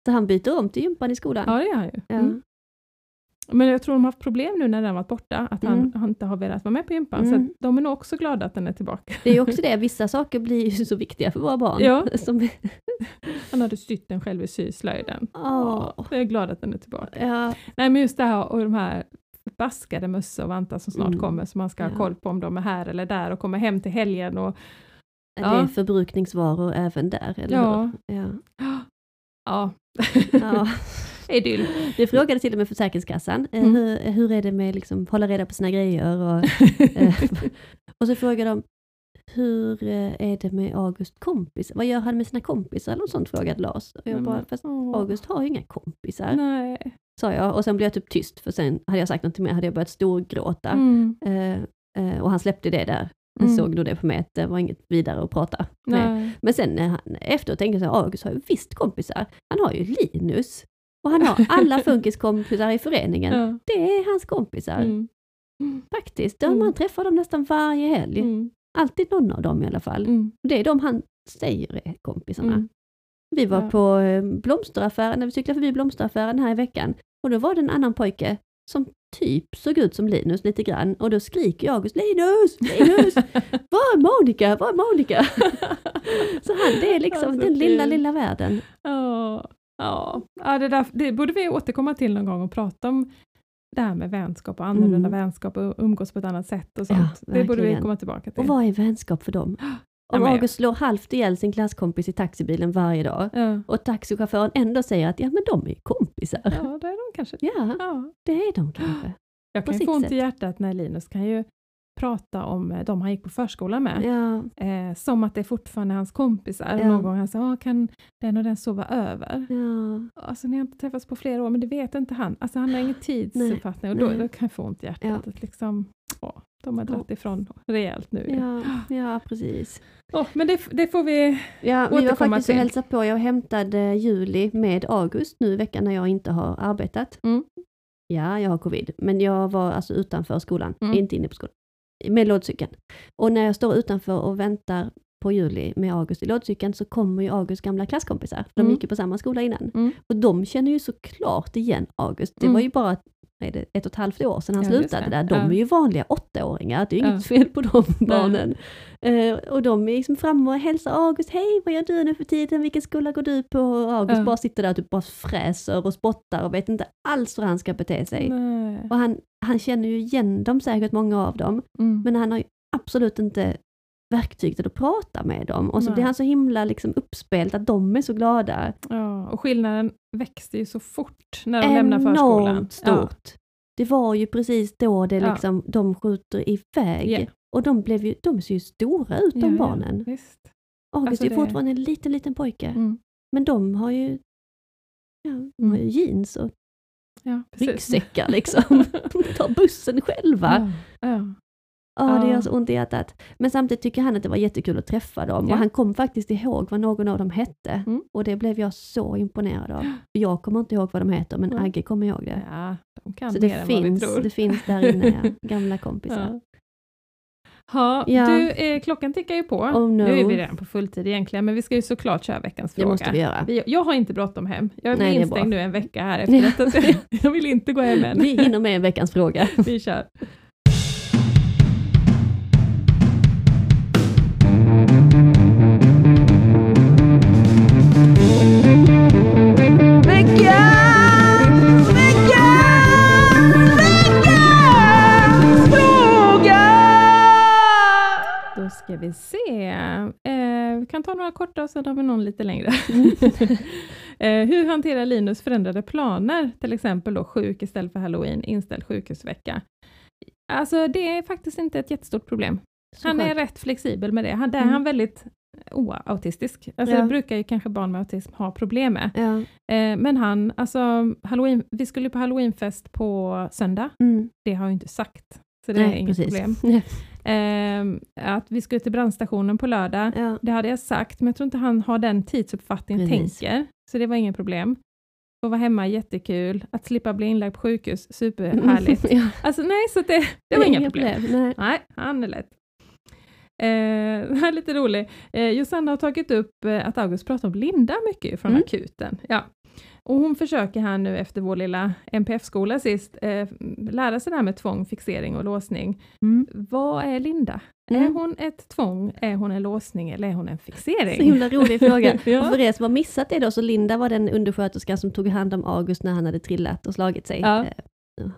Så han byter om till gympan i skolan? Ja, det gör han ju. Ja. Mm. Men jag tror de har haft problem nu när den varit borta, att han, Mm. han inte har velat vara med på gympan. Så Mm. att de är nog också glada att den är tillbaka. Det är ju också [LAUGHS] det, vissa saker blir ju så viktiga för våra barn. Ja. [LAUGHS] Som, Han hade sytt den själv i syslöjden. Åh. Ja, Jag är glad att den är tillbaka. ja, Nej men just det här och de här baskade mössor och vantar som snart Mm. kommer som man ska ha Ja. koll på om de är här eller där och kommer hem till helgen. Och, det är förbrukningsvaror även där, eller Ja. hur? Ja, [GASPS] Ja. [LAUGHS] idyll. Det frågade till och med Försäkringskassan, eh, Mm. hur, hur är det med liksom hålla reda på sina grejer? Och, [LAUGHS] eh, och så frågade de, hur eh, är det med August kompis? Vad gör han med sina kompisar? Eller något sånt frågade Lars. Och jag bara, fast Åh. August har ju inga kompisar, Nej. sa jag. Och sen blev jag typ tyst, för sen hade jag sagt något mer, hade jag börjat storgråta. Mm. Eh, eh, och han släppte det där. Han Mm. såg nog det på mig, att det var inget vidare att prata med. Nej. Men sen när han, efteråt tänkte jag så här, August har ju visst kompisar. Han har ju Linus. Och han har alla [LAUGHS] funkiskompisar i föreningen. Ja. Det är hans kompisar. Mm. Faktiskt. De, Mm. Man träffar dem nästan varje helg. Mm. Alltid någon av dem i alla fall. Mm. Det är de han säger är kompisarna. Mm. Vi var Ja. på eh, blomsteraffären, när vi cyklade förbi blomsteraffären här i veckan. Och då var det en annan pojke som typ såg ut som Linus lite grann. Och då skriker jag Linus, Linus, [LAUGHS] var är Monica, var är Monica? [LAUGHS] Så han, det är liksom Alltså, den lilla, lilla världen. Ja, ja. ja det, där, det borde vi återkomma till någon gång och prata om det här med vänskap och annorlunda Mm. vänskap och umgås på ett annat sätt och sånt. Ja, det borde vi komma tillbaka till. Och vad är vänskap för dem? Ja, Om men- August slår halvt ihjäl sin klasskompis i taxibilen varje dag Ja. och taxichauffören ändå säger att ja men de är kompisar. ja, det är de kanske. Ja, Ja. det är de kanske. Jag kan få ont i hjärtat när Linus kan ju prata om eh, de han gick på förskolan med. Ja, Eh, som att det fortfarande är hans kompisar. Ja. Någon gång han sa, "Ah, kan den och den sova över? ja, Alltså ni har inte träffats på flera år, men det vet inte han. Alltså han har ingen tidsuppfattning och då, då kan jag få ont i hjärtat. Ja. Liksom, åh, de har dragit ifrån rejält nu. ja, [GASPS] ja precis. Åh, men det, det får vi... Ja, vi var Återkomma faktiskt och till. hälsade på. Jag hämtade Juli med August nu i veckan när jag inte har arbetat. Mm. Ja, jag har covid, men jag var alltså utanför skolan, Mm. inte inne på skolan, med lådcykeln. Och när jag står utanför och väntar på Juli med August i lådcykeln så kommer ju Augusts gamla klasskompisar. De Mm. gick ju på samma skola innan. Mm. Och de känner ju såklart igen August. Det Mm. var ju bara är det, ett och ett halvt år sedan han Ja, slutade det. där. De Ja. är ju vanliga åttaåringar, det är ju Ja. inget fel på de barnen. Eh, och de är liksom framme och hälsar August, hej vad gör du nu för tiden, vilken skola går du på? Och August bara sitter där och typ bara fräser och spottar och vet inte alls hur han ska bete sig. Nej. Och han, han känner ju igen dem säkert, många av dem, Mm. men han har ju absolut inte verktyg till att prata med dem. Och så Nej. blir han så himla liksom uppspelt att de är så glada. Ja, och skillnaden växte ju så fort när de lämnar förskolan. Enormt stort. Det var ju precis då det Ja. liksom, de skjuter iväg. Ja. Och de, blev ju, de ser ju stora ut, de Ja, ja, barnen. visst. August Alltså är det- fortfarande en liten, liten pojke. Mm. Men de har ju, ja, de har ju jeans och Ja, ryggsäckar [LAUGHS] liksom. de tar bussen själva. Ja, ja. Åh, det gör så ont i hjärtat. Men samtidigt tycker han att det var jättekul att träffa dem Ja. och han kom faktiskt ihåg vad någon av dem hette. Mm. Och det blev jag så imponerad av. Jag kommer inte ihåg vad de heter men Mm. Agge kommer ihåg det. Ja, de kan Så mer det än vad vi finns, tror. det finns där inne, ja. [LAUGHS] gamla kompisar. Ja. Ja. Du, eh, klockan tickar ju på. Oh, no. Nu är vi redan på fulltid egentligen, men vi ska ju såklart köra veckans Det fråga. måste vi göra. Vi, jag har inte bråttom hem. Jag är Nej, det är instängd nu en vecka här [LAUGHS] efter detta, så jag- jag vill inte gå hem än. Vi hinner med en veckans fråga. [LAUGHS] Vi kör. Ska vi se. Eh, vi kan ta några korta och sen har vi någon lite längre. [LAUGHS] eh, hur hanterar Linus förändrade planer? Till exempel då sjuk istället för halloween, inställd sjukhusvecka. Alltså det är faktiskt inte ett jättestort problem. Så Han är skönt. rätt flexibel med det. Han, där är Mm. han väldigt oautistisk. Alltså Ja. det brukar ju kanske barn med autism ha problem med. Ja. Eh, men han, alltså halloween, vi skulle på halloweenfest på söndag. Mm. Det har jag inte sagt. Så det är Nej, inget precis. problem. Eh, att vi skulle till brandstationen på lördag, Ja. det hade jag sagt, men jag tror inte han har den tidsuppfattningen, Precis. tänker. Så det var inget problem. Få vara hemma, jättekul. Att slippa bli inlagd på sjukhus, superhärligt. [LAUGHS] Ja. Alltså nej, så det, det var inga Inga problem. Nej. Nej, han är lätt. [LAUGHS] Eh, här är lite roligt. Eh, Josanna har tagit upp eh, att August pratar om Linda mycket från Mm. akuten. Ja. Och hon försöker här nu efter vår lilla NPF-skola sist eh, lära sig det här med tvång, fixering och låsning. Mm. Vad är Linda? Är Mm. hon ett tvång, är hon en låsning eller är hon en Så fixering? himla rolig fråga. [LAUGHS] Och ja. för er som har missat det då, så Linda var den undersköterskan som tog hand om August när han hade trillat och slagit sig. Ja. Eh,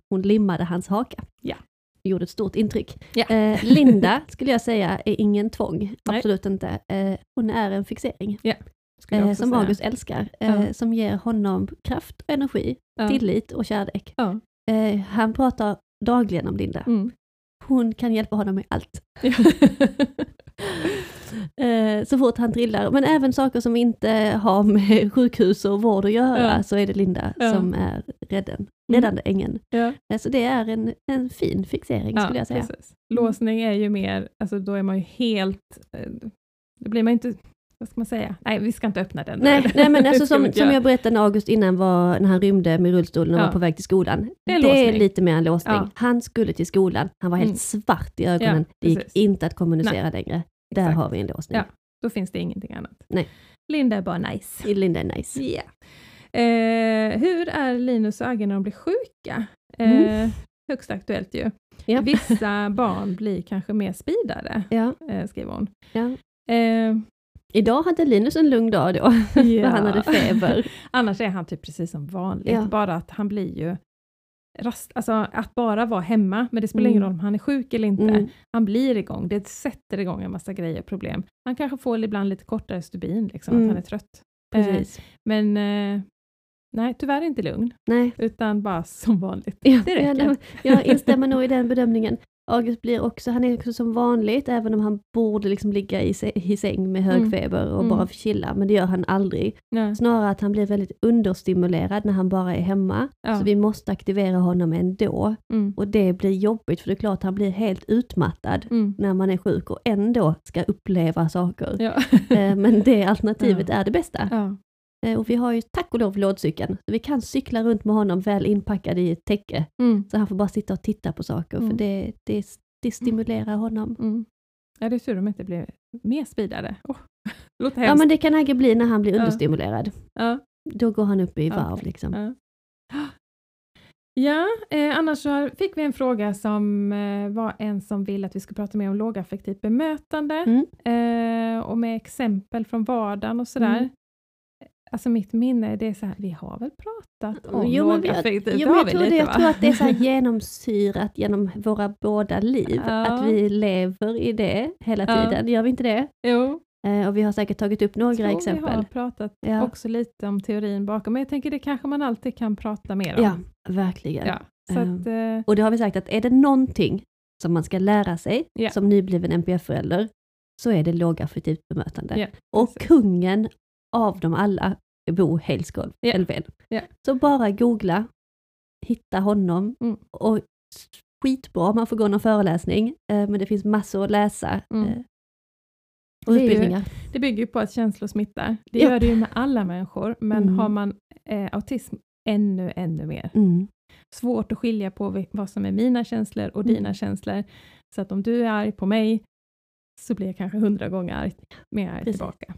Hon limmade hans haka. Ja. Gjorde ett stort intryck. Ja. Eh, Linda skulle jag säga är ingen tvång, absolut inte. Eh, hon är en fixering. Eh, som säga. August älskar. Eh, Ja. Som ger honom kraft och energi, Ja. tillit och kärlek. Ja. Eh, han pratar dagligen om Linda. Mm. Hon kan hjälpa honom med allt. [LAUGHS] Eh, så fort han trillar. Men även saker som inte har med [LAUGHS] sjukhus och vård att göra, så är det Linda som är rädden, räddande ängeln. Eh, så det är en, en fin fixering skulle jag säga. Precis. Låsning är ju mer, alltså då är man ju helt, eh, då blir man inte, vad ska man säga? Nej, vi ska inte öppna den. Nej, nej men [LAUGHS] alltså som, som jag berättade när August innan var, när han rymde med rullstolen och Ja. var på väg till skolan. Det är Det är lite mer en låsning. Ja. Han skulle till skolan, han var helt Mm. svart i ögonen. Ja, det gick precis. inte att kommunicera längre. Där Exakt. har vi en låsning. Ja. Då finns det ingenting annat. Nej. Linda är bara nice. Linda är nice. Ja. Eh, hur är Linus och Agge när de blir sjuka? Eh, Mm. Högst aktuellt ju. Ja. Vissa barn blir kanske mer speedade, Ja, eh, skriver hon. ja. Eh, Idag hade Linus en lugn dag då, [LAUGHS] för han hade feber. Annars är han typ precis som vanligt, Ja. bara att han blir ju rast, alltså att bara vara hemma, men det spelar Mm. ingen roll om han är sjuk eller inte. Mm. Han blir igång, det sätter igång en massa grejer och problem. Han kanske får ibland lite kortare stubin, liksom, Mm. att han är trött. Eh, men eh, nej, tyvärr inte lugn, Nej. utan bara som vanligt. Ja, Det räcker. Jag, jag instämmer nog i den bedömningen. August blir också, han är också som vanligt, även om han borde liksom ligga i, i säng med hög Mm. feber och Mm. bara chilla, men det gör han aldrig. Nej. Snarare att han blir väldigt understimulerad när han bara är hemma, Ja. så vi måste aktivera honom ändå. Mm. Och det blir jobbigt, för det är klart han blir helt utmattad Mm. när man är sjuk och ändå ska uppleva saker. Ja. Eh, Men det [LAUGHS] alternativet Ja. är det bästa. Eh, Och vi har ju tack och lov lådcykeln, så vi kan cykla runt med honom väl inpackad i ett täcke. Mm. Så han får bara sitta och titta på saker, Mm. för det, det, det stimulerar honom. Mm. Ja, det är tur de inte blir mer speedade. Oh. [LAUGHS] Låter Ja men det kan Agge bli när han blir understimulerad. Ja. Då går han upp i varv liksom. Ja, [GASPS] ja eh, annars så fick vi en fråga som eh, var en som vill att vi ska prata mer om lågaffektivt bemötande Mm. eh, och med exempel från vardagen och sådär. Alltså mitt minne, det är så här, vi har väl pratat om Jo, men lågaffektivt? Jo, men jag, tror lite, jag tror att det är så [LAUGHS] genomsyrat genom våra båda liv. Ja. Att vi lever i det hela Ja. tiden, gör vi inte det? Jo, Eh, och vi har säkert tagit upp några tror vi har exempel. pratat Ja. också lite om teorin bakom, men jag tänker det kanske man alltid kan prata mer om. Ja, verkligen. Ja, så Ehm. att, eh, Och det har vi sagt att är det någonting som man ska lära sig Ja. som nybliven NPF-förälder, så är det lågaffektivt bemötande. Ja, och precis. kungen av dem alla Bo Hejlskov, Ja. Elfven. Ja. Så bara googla, hitta honom Mm. och skitbra, man får gå någon föreläsning, eh, men det finns massor att läsa. Mm. eh, Och Det är ju- utbildningar. Det bygger ju på att känslor smittar. Det Ja. gör det ju med alla människor, men Mm. har man eh, autism ännu, ännu mer. Mm. Svårt att skilja på vad som är mina känslor och Mm. dina känslor. Så att om du är arg på mig så blir jag kanske hundra gånger arg, mer arg Precis. tillbaka.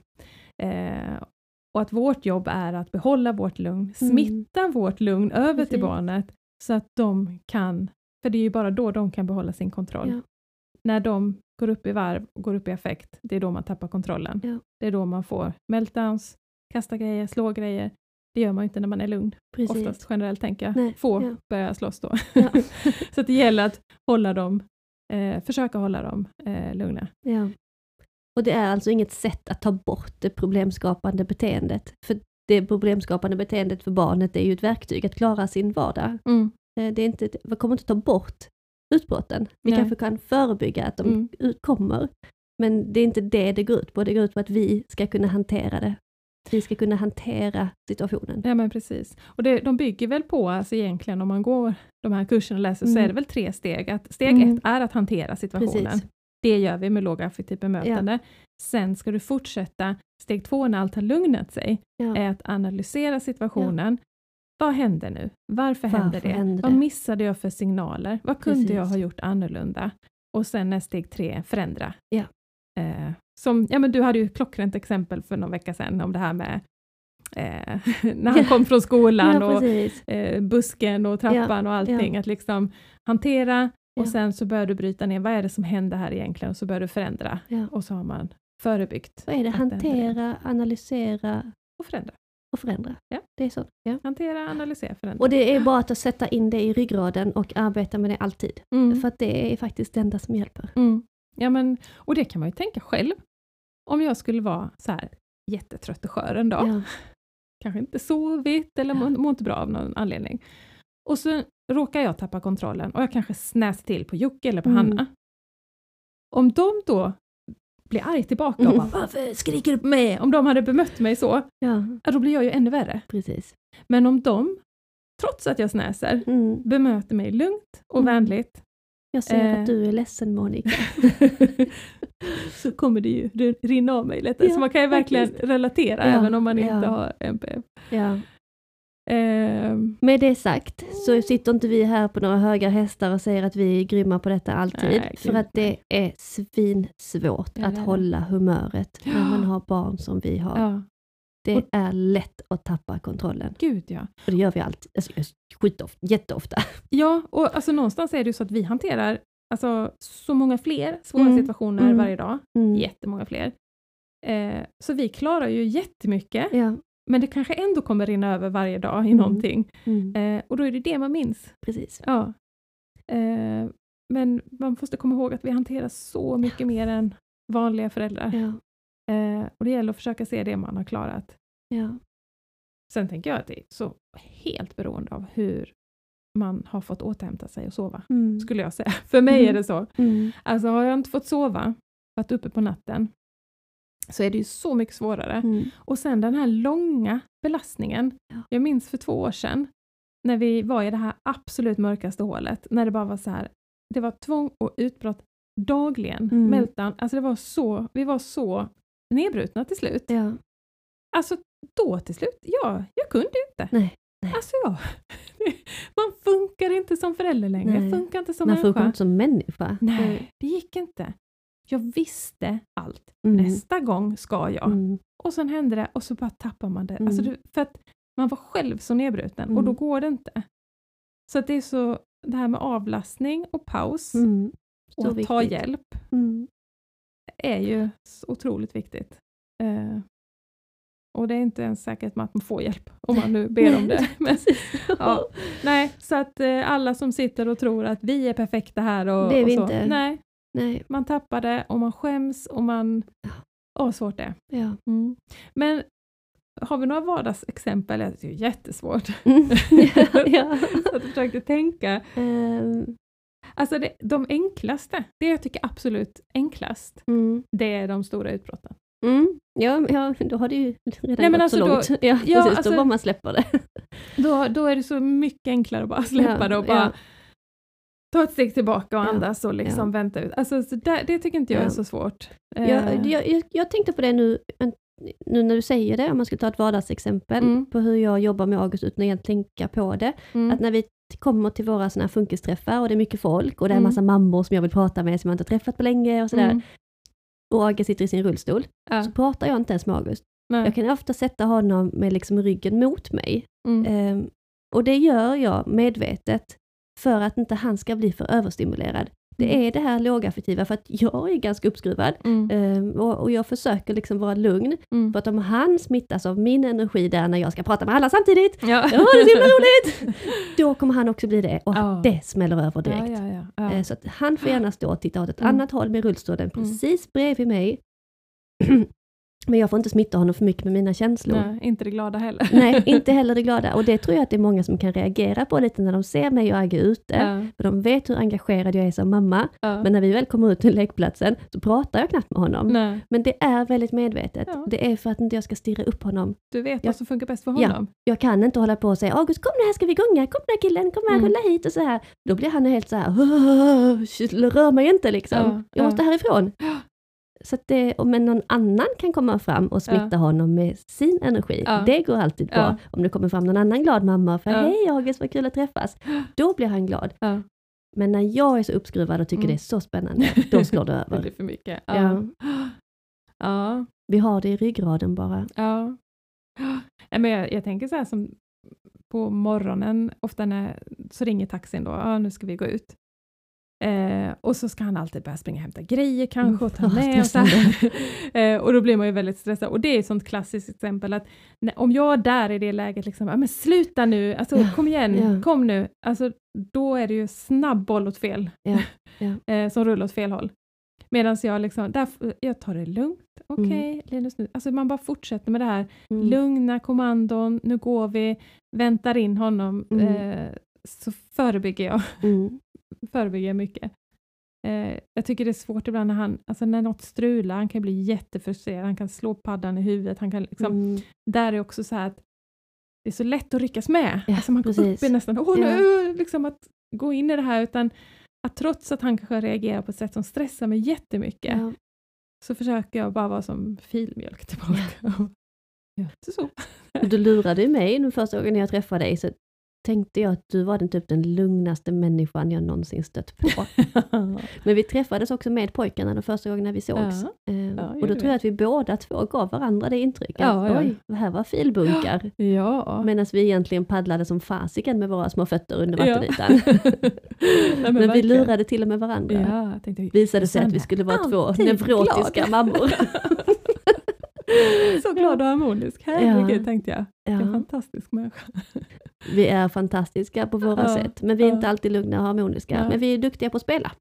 Eh, och att vårt jobb är att behålla vårt lugn, Mm. smitta vårt lugn över till Precis. barnet så att de kan, för det är ju bara då de kan behålla sin kontroll. Ja. När de går upp i varv och går upp i affekt, det är då man tappar kontrollen. Ja. Det är då man får meltdowns, kasta grejer, slå grejer. Det gör man ju inte när man är lugn. Precis. Oftast generellt tänker jag. Nej, Få ja. börjar slåss då. Ja. [LAUGHS] så det gäller att hålla dem, eh, försöka hålla dem eh, lugna. Och det är alltså inget sätt att ta bort det problemskapande beteendet. För det problemskapande beteendet för barnet är ju ett verktyg att klara sin vardag. Eh, Det är inte, vi kommer inte ta bort utbrotten. Vi Nej. kanske kan förebygga att de Mm. kommer. Men det är inte det det går ut på. Det går ut på att vi ska kunna hantera det. Vi ska kunna hantera situationen. Ja men precis. Och det, de bygger väl på, alltså egentligen om man går de här kurserna och läser, så Mm. är det väl tre steg. Att steg Mm. ett är att hantera situationen. Precis. Det gör vi med lågaffektivt bemötande. Sen ska du fortsätta, steg två när allt har lugnat sig, Ja. är att analysera situationen. Vad händer nu? Varför, händer Varför det? händer Vad missade jag för signaler? Vad kunde Precis. jag ha gjort annorlunda? Och sen är steg tre, förändra. Ja. Eh, som, ja men du hade ju ett klockrent exempel för någon vecka sedan om det här med eh, [LAUGHS] när han Ja. kom från skolan ja, och eh, busken och trappan och allting. Att liksom hantera och Ja. sen så börjar du bryta ner, vad är det som händer här egentligen? Och så börjar du förändra. Ja. Och så har man förebyggt. Vad är det? Hantera, analysera Och förändra. och förändra. Ja. Det är så. Ja. Hantera, analysera, förändra. Och det är bara att sätta in det i ryggraden och arbeta med det alltid. mm. För att det är faktiskt det enda som hjälper. Mm. Ja, men, och det kan man ju tänka själv. Om jag skulle vara så här jättetrött och skör en dag, Ja. kanske inte sovit eller mår må inte bra av någon anledning. Och så råkar jag tappa kontrollen och jag kanske snäser till på Jocke eller på Mm. Hanna. Om de då blir arg tillbaka och Mm. bara ”Varför skriker du på mig?” Om de hade bemött mig så, ja, ja, då blir jag ju ännu värre. precis. Men om de, trots att jag snäser, Mm. bemöter mig lugnt och Mm. vänligt, Jag ser Eh. att du är ledsen Monica. [LAUGHS] så kommer det ju rin- rinna av mig lite. Ja, så man kan ju verkligen faktiskt. relatera Ja, även om man inte har NPF. Ja. Ehm, Med det sagt så sitter inte vi här på några höga hästar och säger att vi är grymma på detta alltid. Nej, för att det är svinsvårt att det hålla humöret när man har barn som vi har. ja, Det är lätt att tappa kontrollen. gud ja. Och det gör vi alltid. Alltså, skitofta, jätteofta. [LAUGHS] Ja, och alltså någonstans är det ju så att vi hanterar alltså, så många fler svåra Mm, situationer mm. varje dag. Mm. Jättemånga fler. Eh, så vi klarar ju jättemycket, Ja. Men det kanske ändå kommer rinna över varje dag i Mm. någonting. Mm. Eh, och då är det det man minns. Precis. Ja. Eh, men man måste komma ihåg att vi hanterar så mycket mer än vanliga föräldrar. Ja. Eh, och det gäller att försöka se det man har klarat. Ja. Sen tänker jag att det är så helt beroende av hur man har fått återhämta sig och sova, Mm. skulle jag säga. [LAUGHS] För mig Mm. är det så. Mm. Alltså har jag inte fått sova, varit uppe på natten, så är det ju så mycket svårare. Mm. Och sen den här långa belastningen. Ja. Jag minns för två år sedan, när vi var i det här absolut mörkaste hålet, när det bara var så här, det var tvång och utbrott dagligen. Mm. Meltdown, alltså det var så, vi var så nedbrutna till slut. Ja. Alltså då till slut, ja, jag kunde inte. Nej, nej. Alltså ja, [LAUGHS] man funkar inte som förälder längre, Nej. funkar inte som Man människa. funkar inte som människa. Nej, det gick inte. Jag visste allt. Mm. Nästa gång ska jag. Mm. Och sen hände det och så bara tappar man det. Mm. Alltså för att man var själv så nedbruten och då Mm. går det inte. Så att det är så, det här med avlastning och paus Mm. och att ta viktigt. hjälp Mm. är ju otroligt viktigt. Eh, och det är inte ens säkert att man får hjälp om man nu ber om [LAUGHS] det. Men, [LAUGHS] ja, nej, så att eh, alla som sitter och tror att vi är perfekta här och, Det är vi och så. inte. Nej, Nej, man tappar det och man skäms och man... Åh, vad svårt det är. ja. Mm. Men har vi några vardagsexempel? Det är ju jättesvårt. Mm. [LAUGHS] ja, [LAUGHS] ja. Jag försökte tänka. Ehm, Alltså det, de enklaste, det jag tycker absolut enklast, mm. det är de stora utbrotten. Mm. Ja, ja, då har det ju redan Nej, gått alltså så då- långt. [LAUGHS] ja, ja, precis, alltså- då bara man släpper det. Då, då är det så mycket enklare att bara släppa Ja, det och bara ja. Ta ett steg tillbaka och Ja, andas och liksom vänta ut. Alltså, så där, det tycker inte jag är Ja. så svårt. Jag, Eh, jag, jag, jag tänkte på det nu, nu när du säger det, om man ska ta ett vardagsexempel, Mm. på hur jag jobbar med August utan att egentligen tänka på det. mm, Att när vi kommer till våra såna här funkisträffar och det är mycket folk och det är en Mm. massa mammor som jag vill prata med som jag inte har träffat på länge och sådär. mm, Och August sitter i sin rullstol. ja, Så pratar jag inte ens med August. nej, Jag kan ofta sätta honom med liksom ryggen mot mig. Ehm, och det gör jag medvetet för att inte han ska bli för överstimulerad. Det Mm. är det här lågaffektiva för att jag är ganska uppskruvad. mm, Ehm, och, och jag försöker liksom vara lugn. mm. För att om han smittas av min energi där när jag ska prata med alla samtidigt, Ja. ja det är så himla [LAUGHS] roligt! Då kommer han också bli det och Ja. det smäller över direkt. Ja, ja, ja, ja. Eh, Så att han får gärna stå och titta åt ett Mm. annat håll med rullstolen precis bredvid mig. [CLEARS THROAT] Men jag får inte smitta honom för mycket med mina känslor. Nej. Nej, inte det glada heller. inte [LAUGHS] heller det glada. Och det tror jag att det är många som kan reagera på lite när de ser mig och Agge ute. Ja, För de vet hur engagerad jag är som mamma. ja. Men när vi väl kommer ut till lekplatsen så pratar jag knappt med honom. Nej, Men det är väldigt medvetet. Ja. Det är för att inte jag ska stirra upp honom. du vet Ja. vad som funkar bäst för Ja. honom. Jag kan inte hålla på och säga August kom nu här ska vi gunga, kom nu här killen, kom här, Mm. rulla hit och så här. Då blir han helt så här, "Åh, shit, rör mig inte liksom. Ja, jag måste ja. härifrån. Så att det, men någon annan kan komma fram och smitta Ja. honom med sin energi. Ja. Det går alltid bra. Ja. Om det kommer fram någon annan glad mamma och Ja. hej August vad kul att träffas. [GASPS] Då blir han glad. Men när jag är så uppskruvad och tycker Mm. det är så spännande, då slår [LAUGHS] det Det över. blir för mycket. [GASPS] Ja. Vi har det i ryggraden bara. ja. [GASPS] Men jag, jag tänker så här som på morgonen, ofta när så ringer taxin då, ja, nu ska vi gå ut. Eh, och så ska han alltid börja springa och hämta grejer kanske och ta Mm. Med. Och, [LAUGHS] eh, och då blir man ju väldigt stressad. Och det är ett sånt klassiskt exempel att när, om jag där i det läget, liksom, men sluta nu, alltså, Ja, kom igen, ja. kom nu. Alltså, då är det ju snabb boll åt fel, Ja, [LAUGHS] eh, som rullar åt fel håll. Medan jag liksom, där, jag tar det lugnt, okej Linus nu, alltså man bara fortsätter med det här Mm. lugna kommandon, nu går vi, väntar in honom, Mm. eh, så förebygger jag, Mm. Förebygger mycket. Eh, jag tycker det är svårt ibland när han, alltså när något strular, han kan bli jättefrustrerad, han kan slå paddan i huvudet, han kan liksom, Mm. där är också så här att det är så lätt att ryckas med. Ja, alltså man går precis. upp i nästan, åh nu, liksom att gå in i det här, utan att trots att han kanske reagerar på ett sätt som stressar mig jättemycket, Ja. så försöker jag bara vara som filmjölk tillbaka. Ja. Så, [LAUGHS] så. Och Du lurade ju mig nu första gången jag träffade dig, så tänkte jag att du var den typ den lugnaste människan jag någonsin stött på. [LAUGHS] Men vi träffades också med pojkarna de första gångerna vi sågs. Ja. Eh, Ja, och då tror jag att vi båda två gav varandra det intrycket. Ja, ja. Oj, det här var filbunkar. [GASPS] ja. Medan vi egentligen paddlade som fasiken med våra små fötter under vattenytan. [LAUGHS] Nej, men vi lurade till och med varandra. Ja, tänkte, Visade sig att vi skulle vara två neurotiska mammor. [LAUGHS] så glad och harmonisk. Herregud, Ja. tänkte jag. Vilken Ja, fantastisk människa. [LAUGHS] vi är fantastiska på våra Ja, sätt, men vi är inte alltid lugna och harmoniska. Men vi är duktiga på att spela.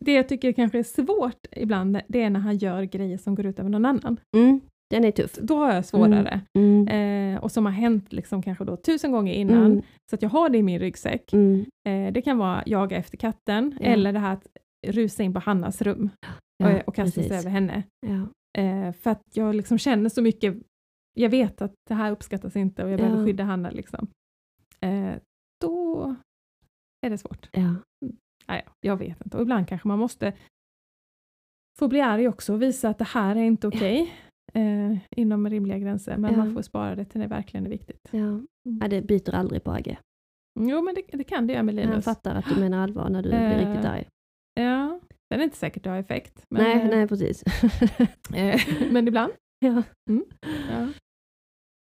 Det jag tycker kanske är svårt ibland, det är när han gör grejer som går ut över någon annan. Mm, den är tuff. Då har jag svårare. Mm. Eh, och som har hänt liksom kanske då tusen gånger innan, Mm. så att jag har det i min ryggsäck. Mm. Eh, det kan vara jaga efter katten, eller det här att rusa in på Hannas rum Ja, och, och kasta sig över henne. Ja. Eh, för att jag liksom känner så mycket, jag vet att det här uppskattas inte och jag behöver Ja. skydda Hanna. Liksom. Eh, då är det svårt. Ja. Nej, jag vet inte. Och ibland kanske man måste få bli arg också och visa att det här är inte okej eh, inom rimliga gränser. Men Ja. man får spara det till när det verkligen är viktigt. Ja. ja, det biter aldrig på Agge. Jo, men det, det kan det göra med Han Linus. fattar att du menar allvar när du blir Eh, riktigt arg. Ja, den är inte säkert det har effekt. Men, nej, eh, nej precis. [LAUGHS] [LAUGHS] men ibland. ja. Ja.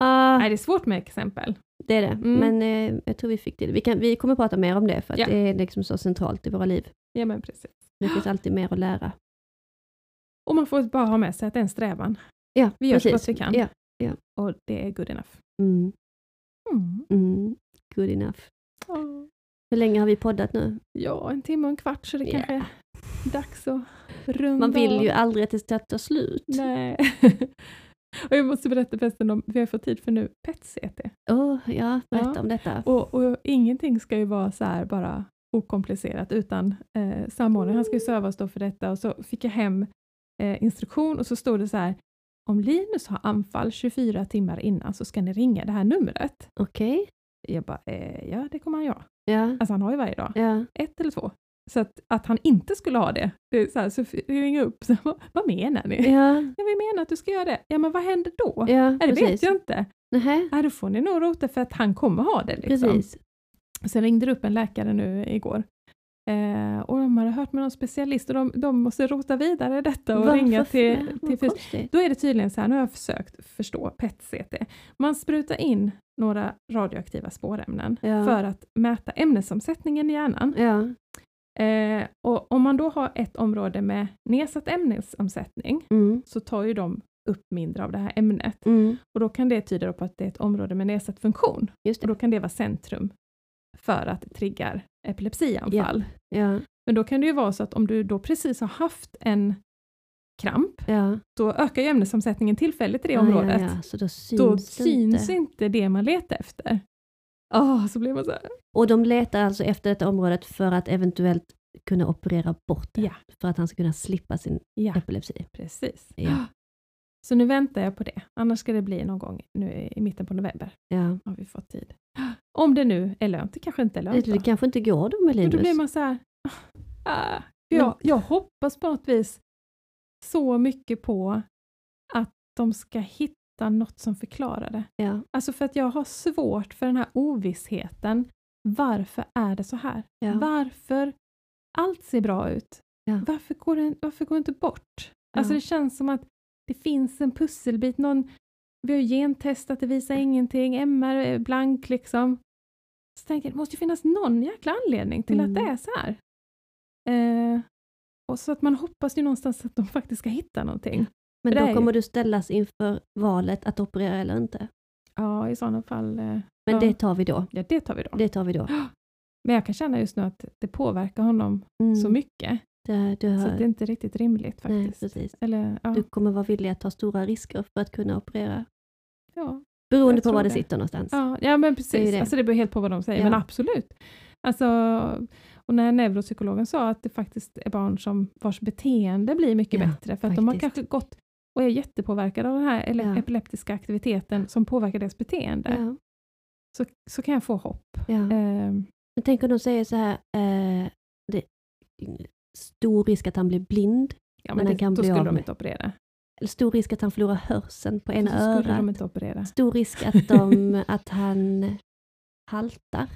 Ah, Nej, det är svårt med exempel. det är det. Mm. Men eh, jag tror vi fick det. Vi, kan, vi kommer prata mer om det för Ja. det är liksom så centralt i våra liv. Ja, men precis. Det finns alltid mer att lära. Och man får bara ha med sig att det är en strävan. Ja, Vi gör så precis. gott vi kan. Ja. Och det är good enough. Mm. Mm. Mm. Good enough. Hur länge har vi poddat nu? Ja, en timme och en kvart så det Ja. kanske är dags att runda Man vill av. ju aldrig att det ska ta slut. Nej. [LAUGHS] och jag måste berätta förresten om, vi har fått tid för nu PET-CT. Åh, ja, berätta Ja. om detta. Och, och ingenting ska ju vara så här bara okomplicerat utan eh, samordnaren, han ska ju serva och stå för detta och så fick jag hem eh, instruktion och så stod det så här om Linus har anfall 24 timmar innan så ska ni ringa det här numret. Okej. Jag bara, eh, ja det kommer han göra. Ja. Alltså han har ju varje dag, Ja. ett eller två. Så att, att han inte skulle ha det, det så här, så ringer upp, så, vad, vad menar ni? Ja. [LAUGHS] Ja, vi menar att du ska göra det. Ja, men vad händer då? Ja, Nej, det vet precis. jag inte. Nähä, Nej, då får ni nog rota för att han kommer ha det. Liksom. precis. Sen ringde det upp en läkare nu igår. Eh, och de hade hört med någon specialist och de, de måste rota vidare detta och Varför ringa till, till fys-. Då är det tydligen så här, nu har jag försökt förstå PET-CT. Man sprutar in några radioaktiva spårämnen Ja. för att mäta ämnesomsättningen i hjärnan. Ja. Eh, och om man då har ett område med nedsatt ämnesomsättning Mm. så tar ju de upp mindre av det här ämnet. Mm. Och då kan det tyda på att det är ett område med nedsatt funktion. Och då kan det vara centrum för att det triggar epilepsianfall. Ja. Men då kan det ju vara så att om du då precis har haft en kramp, Ja. då ökar ju ämnesomsättningen tillfälligt i det Ah, området. Ja, ja. Så då syns, Då syns inte. inte det man letar efter. Ah, så blir man så här. Och de letar alltså efter detta området för att eventuellt kunna operera bort det. För att han ska kunna slippa sin epilepsi. precis. [GASPS] Så nu väntar jag på det. Annars ska det bli någon gång nu i mitten på november. Ja. Har vi fått tid. Om det nu är lönt. Det kanske inte är lönt. Det, det kanske inte går då med Och Linus. då blir man så här, ah, jag, jag hoppas på något vis så mycket på att de ska hitta något som förklarar det. Ja. Alltså för att jag har svårt för den här ovissheten. Varför är det så här? Ja. Varför allt ser bra ut? Ja. Varför, går det, varför går det inte bort? Alltså det känns som att det finns en pusselbit. Någon, vi har gentestat, det visar ingenting. MR är blank liksom. Så tänker jag, det måste ju finnas någon jäkla anledning till Mm. att det är så här. Eh, och så att man hoppas ju någonstans att de faktiskt ska hitta någonting. Men då ju- kommer du ställas inför valet att operera eller inte. Ja, i sådana fall. Eh, Men ja, det tar vi då. ja, det tar vi då. Det tar vi då. [GASPS] Men jag kan känna just nu att det påverkar honom Mm. så mycket. Det, du, Så har, att det är inte riktigt rimligt nej, faktiskt. precis. Eller, ja, du kommer vara villig att ta stora risker för att kunna operera. ja, Beroende på var det det. sitter någonstans. ja, ja, men Det är precis. ju det. Alltså det beror helt på vad de säger, Ja. men absolut. Alltså, och när neuropsykologen sa att det faktiskt är barn som vars beteende blir mycket Ja, bättre, för att de har kanske gått och är jättepåverkade av den här Ja. epileptiska aktiviteten som påverkar deras beteende, Ja, så, så kan jag få hopp. ja. Ehm, Men tänk om de säger så här, eh, det, stor risk att han blir blind, ja, Men men han det, kan då bli skulle av de med- inte operera. Eller stor risk att han förlorar hörseln på ena så skulle örat. de inte operera. Stor risk att, de, [LAUGHS] att han haltar.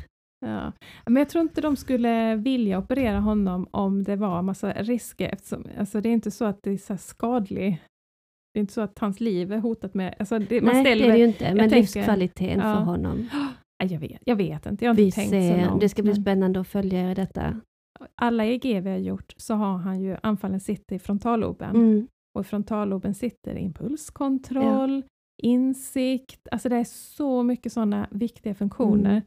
Ja. Men jag tror inte de skulle vilja operera honom om det var massa risker eftersom alltså det är inte så att det är så skadlig det är inte så att hans liv är hotat med, alltså det, man Nej, ställer det är det ju inte, men tänker- livskvaliteten Ja. för honom. [GASPS] Jag, vet, jag vet inte, jag har Vi inte tänkt så långt. det ska bli men spännande att följa er i detta. alla EEG vi har gjort så har han ju anfallen sitter i frontalloben Mm. Och i frontalloben sitter impulskontroll, insikt, alltså det är så mycket sådana viktiga funktioner Mm.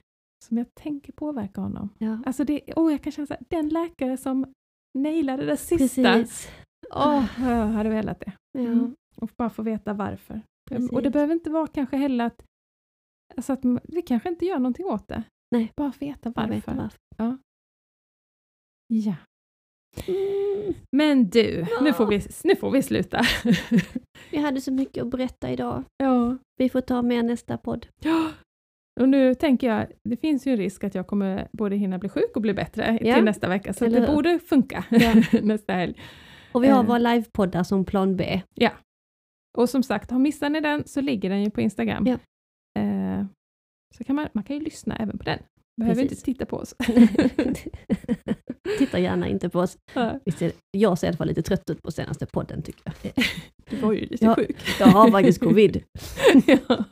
som jag tänker påverka honom. Ja. Alltså det, oh, jag kan känna så här, den läkare som nailade det sista. Precis. Åh, jag hade velat det. Ja. Mm. Och bara få veta varför. Precis. Och det behöver inte vara kanske heller att, alltså att vi kanske inte gör någonting åt det. Nej. Bara veta varför. vet varför. Ja. Mm. Men du, nu, Ja. får vi, nu får vi sluta. [LAUGHS] Vi hade så mycket att berätta idag. ja. Vi får ta med nästa podd. ja. Och nu tänker jag, det finns ju en risk att jag kommer både hinna bli sjuk och bli bättre Ja. till nästa vecka, så det borde funka Ja. [LAUGHS] nästa helg. Och vi har Eh. våra livepoddar som plan B. Och som sagt, har missat ni den så ligger den ju på Instagram. Ja. Eh, så kan man, man kan ju lyssna även på den. Behöver Precis. inte titta på oss. [LAUGHS] Titta gärna inte på oss. Ja. Jag ser i alla fall lite trött ut på senaste podden tycker jag. Du var ju lite Ja. sjuk. Jag har faktiskt covid. [LAUGHS] ja.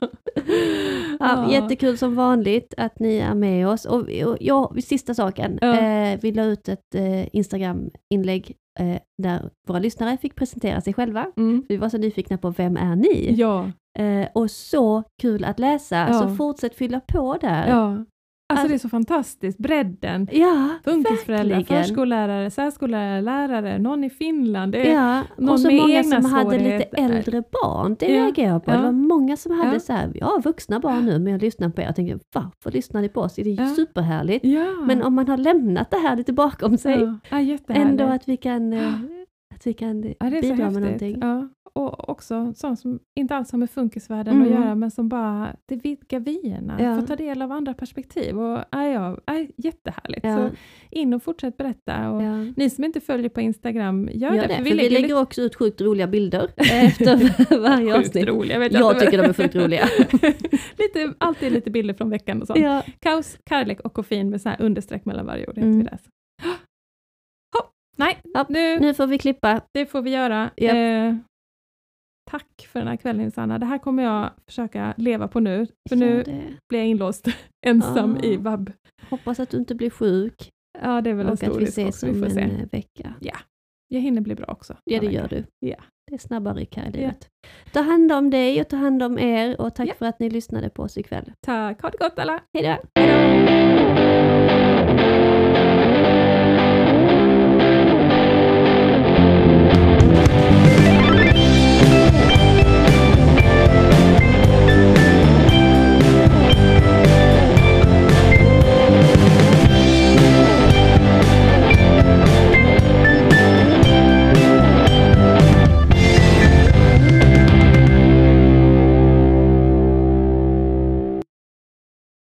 Ja, jättekul som vanligt att ni är med oss. Och, och ja, sista saken. Ja. Eh, vi la ut ett eh, Instagram-inlägg eh, där våra lyssnare fick presentera sig själva. Mm. Vi var så nyfikna på vem är ni? Ja, Eh, och så kul att läsa, Ja. så fortsätt fylla på där. ja. Alltså Alltså- det är så fantastiskt, bredden. Ja, Funkisföräldrar, förskollärare, särskollärare, lärare, någon i Finland. Det är, Ja, någon och så med många som hade lite äldre barn. Det Ja, reagerar jag på. ja. Det var många som hade Ja. så här, ja vuxna barn nu, men jag lyssnar på er och tänker, varför lyssnar ni på oss? Det är Ja. superhärligt. ja. Men om man har lämnat det här lite bakom sig, ja. Ändå att vi kan, eh, att vi kan bidra med någonting. Och också sånt som inte alls har med funkisvärlden Mm. att göra, men som bara, det vidgar vyerna, Ja. få ta del av andra perspektiv. Och, ja, ja, ja, jättehärligt. Ja. Så in och fortsätt berätta. Och Ja. Ni som inte följer på Instagram, gör, Gör det. det, för för vi lägger, också ut sjukt roliga bilder [LAUGHS] efter [LAUGHS] varje sjukt avsnitt. roliga. Vet Jag inte, tycker de är sjukt roliga. [LAUGHS] lite, alltid lite bilder från veckan och sånt. Ja. Kaos, kärlek och koffein med så här understreck mellan varje ord. Mm. vi [GASPS] nej, Ja, nu, Nu får vi klippa. det får vi göra. Japp. Eh, tack för den här kvällen Sanna. Det här kommer jag försöka leva på nu. För nu blir jag inlåst [LAUGHS] ensam Ah. i vab. Hoppas att du inte blir sjuk Ja, det är väl en och stor att vi risk ses också. Vi om får se. en eh, vecka. Jag hinner bli bra också. Ja, det gör du. Ja. Det är snabba ryck här i livet. Ta hand om dig och ta hand om er och tack Ja. för att ni lyssnade på oss ikväll. Tack, ha det gott alla! Hej då!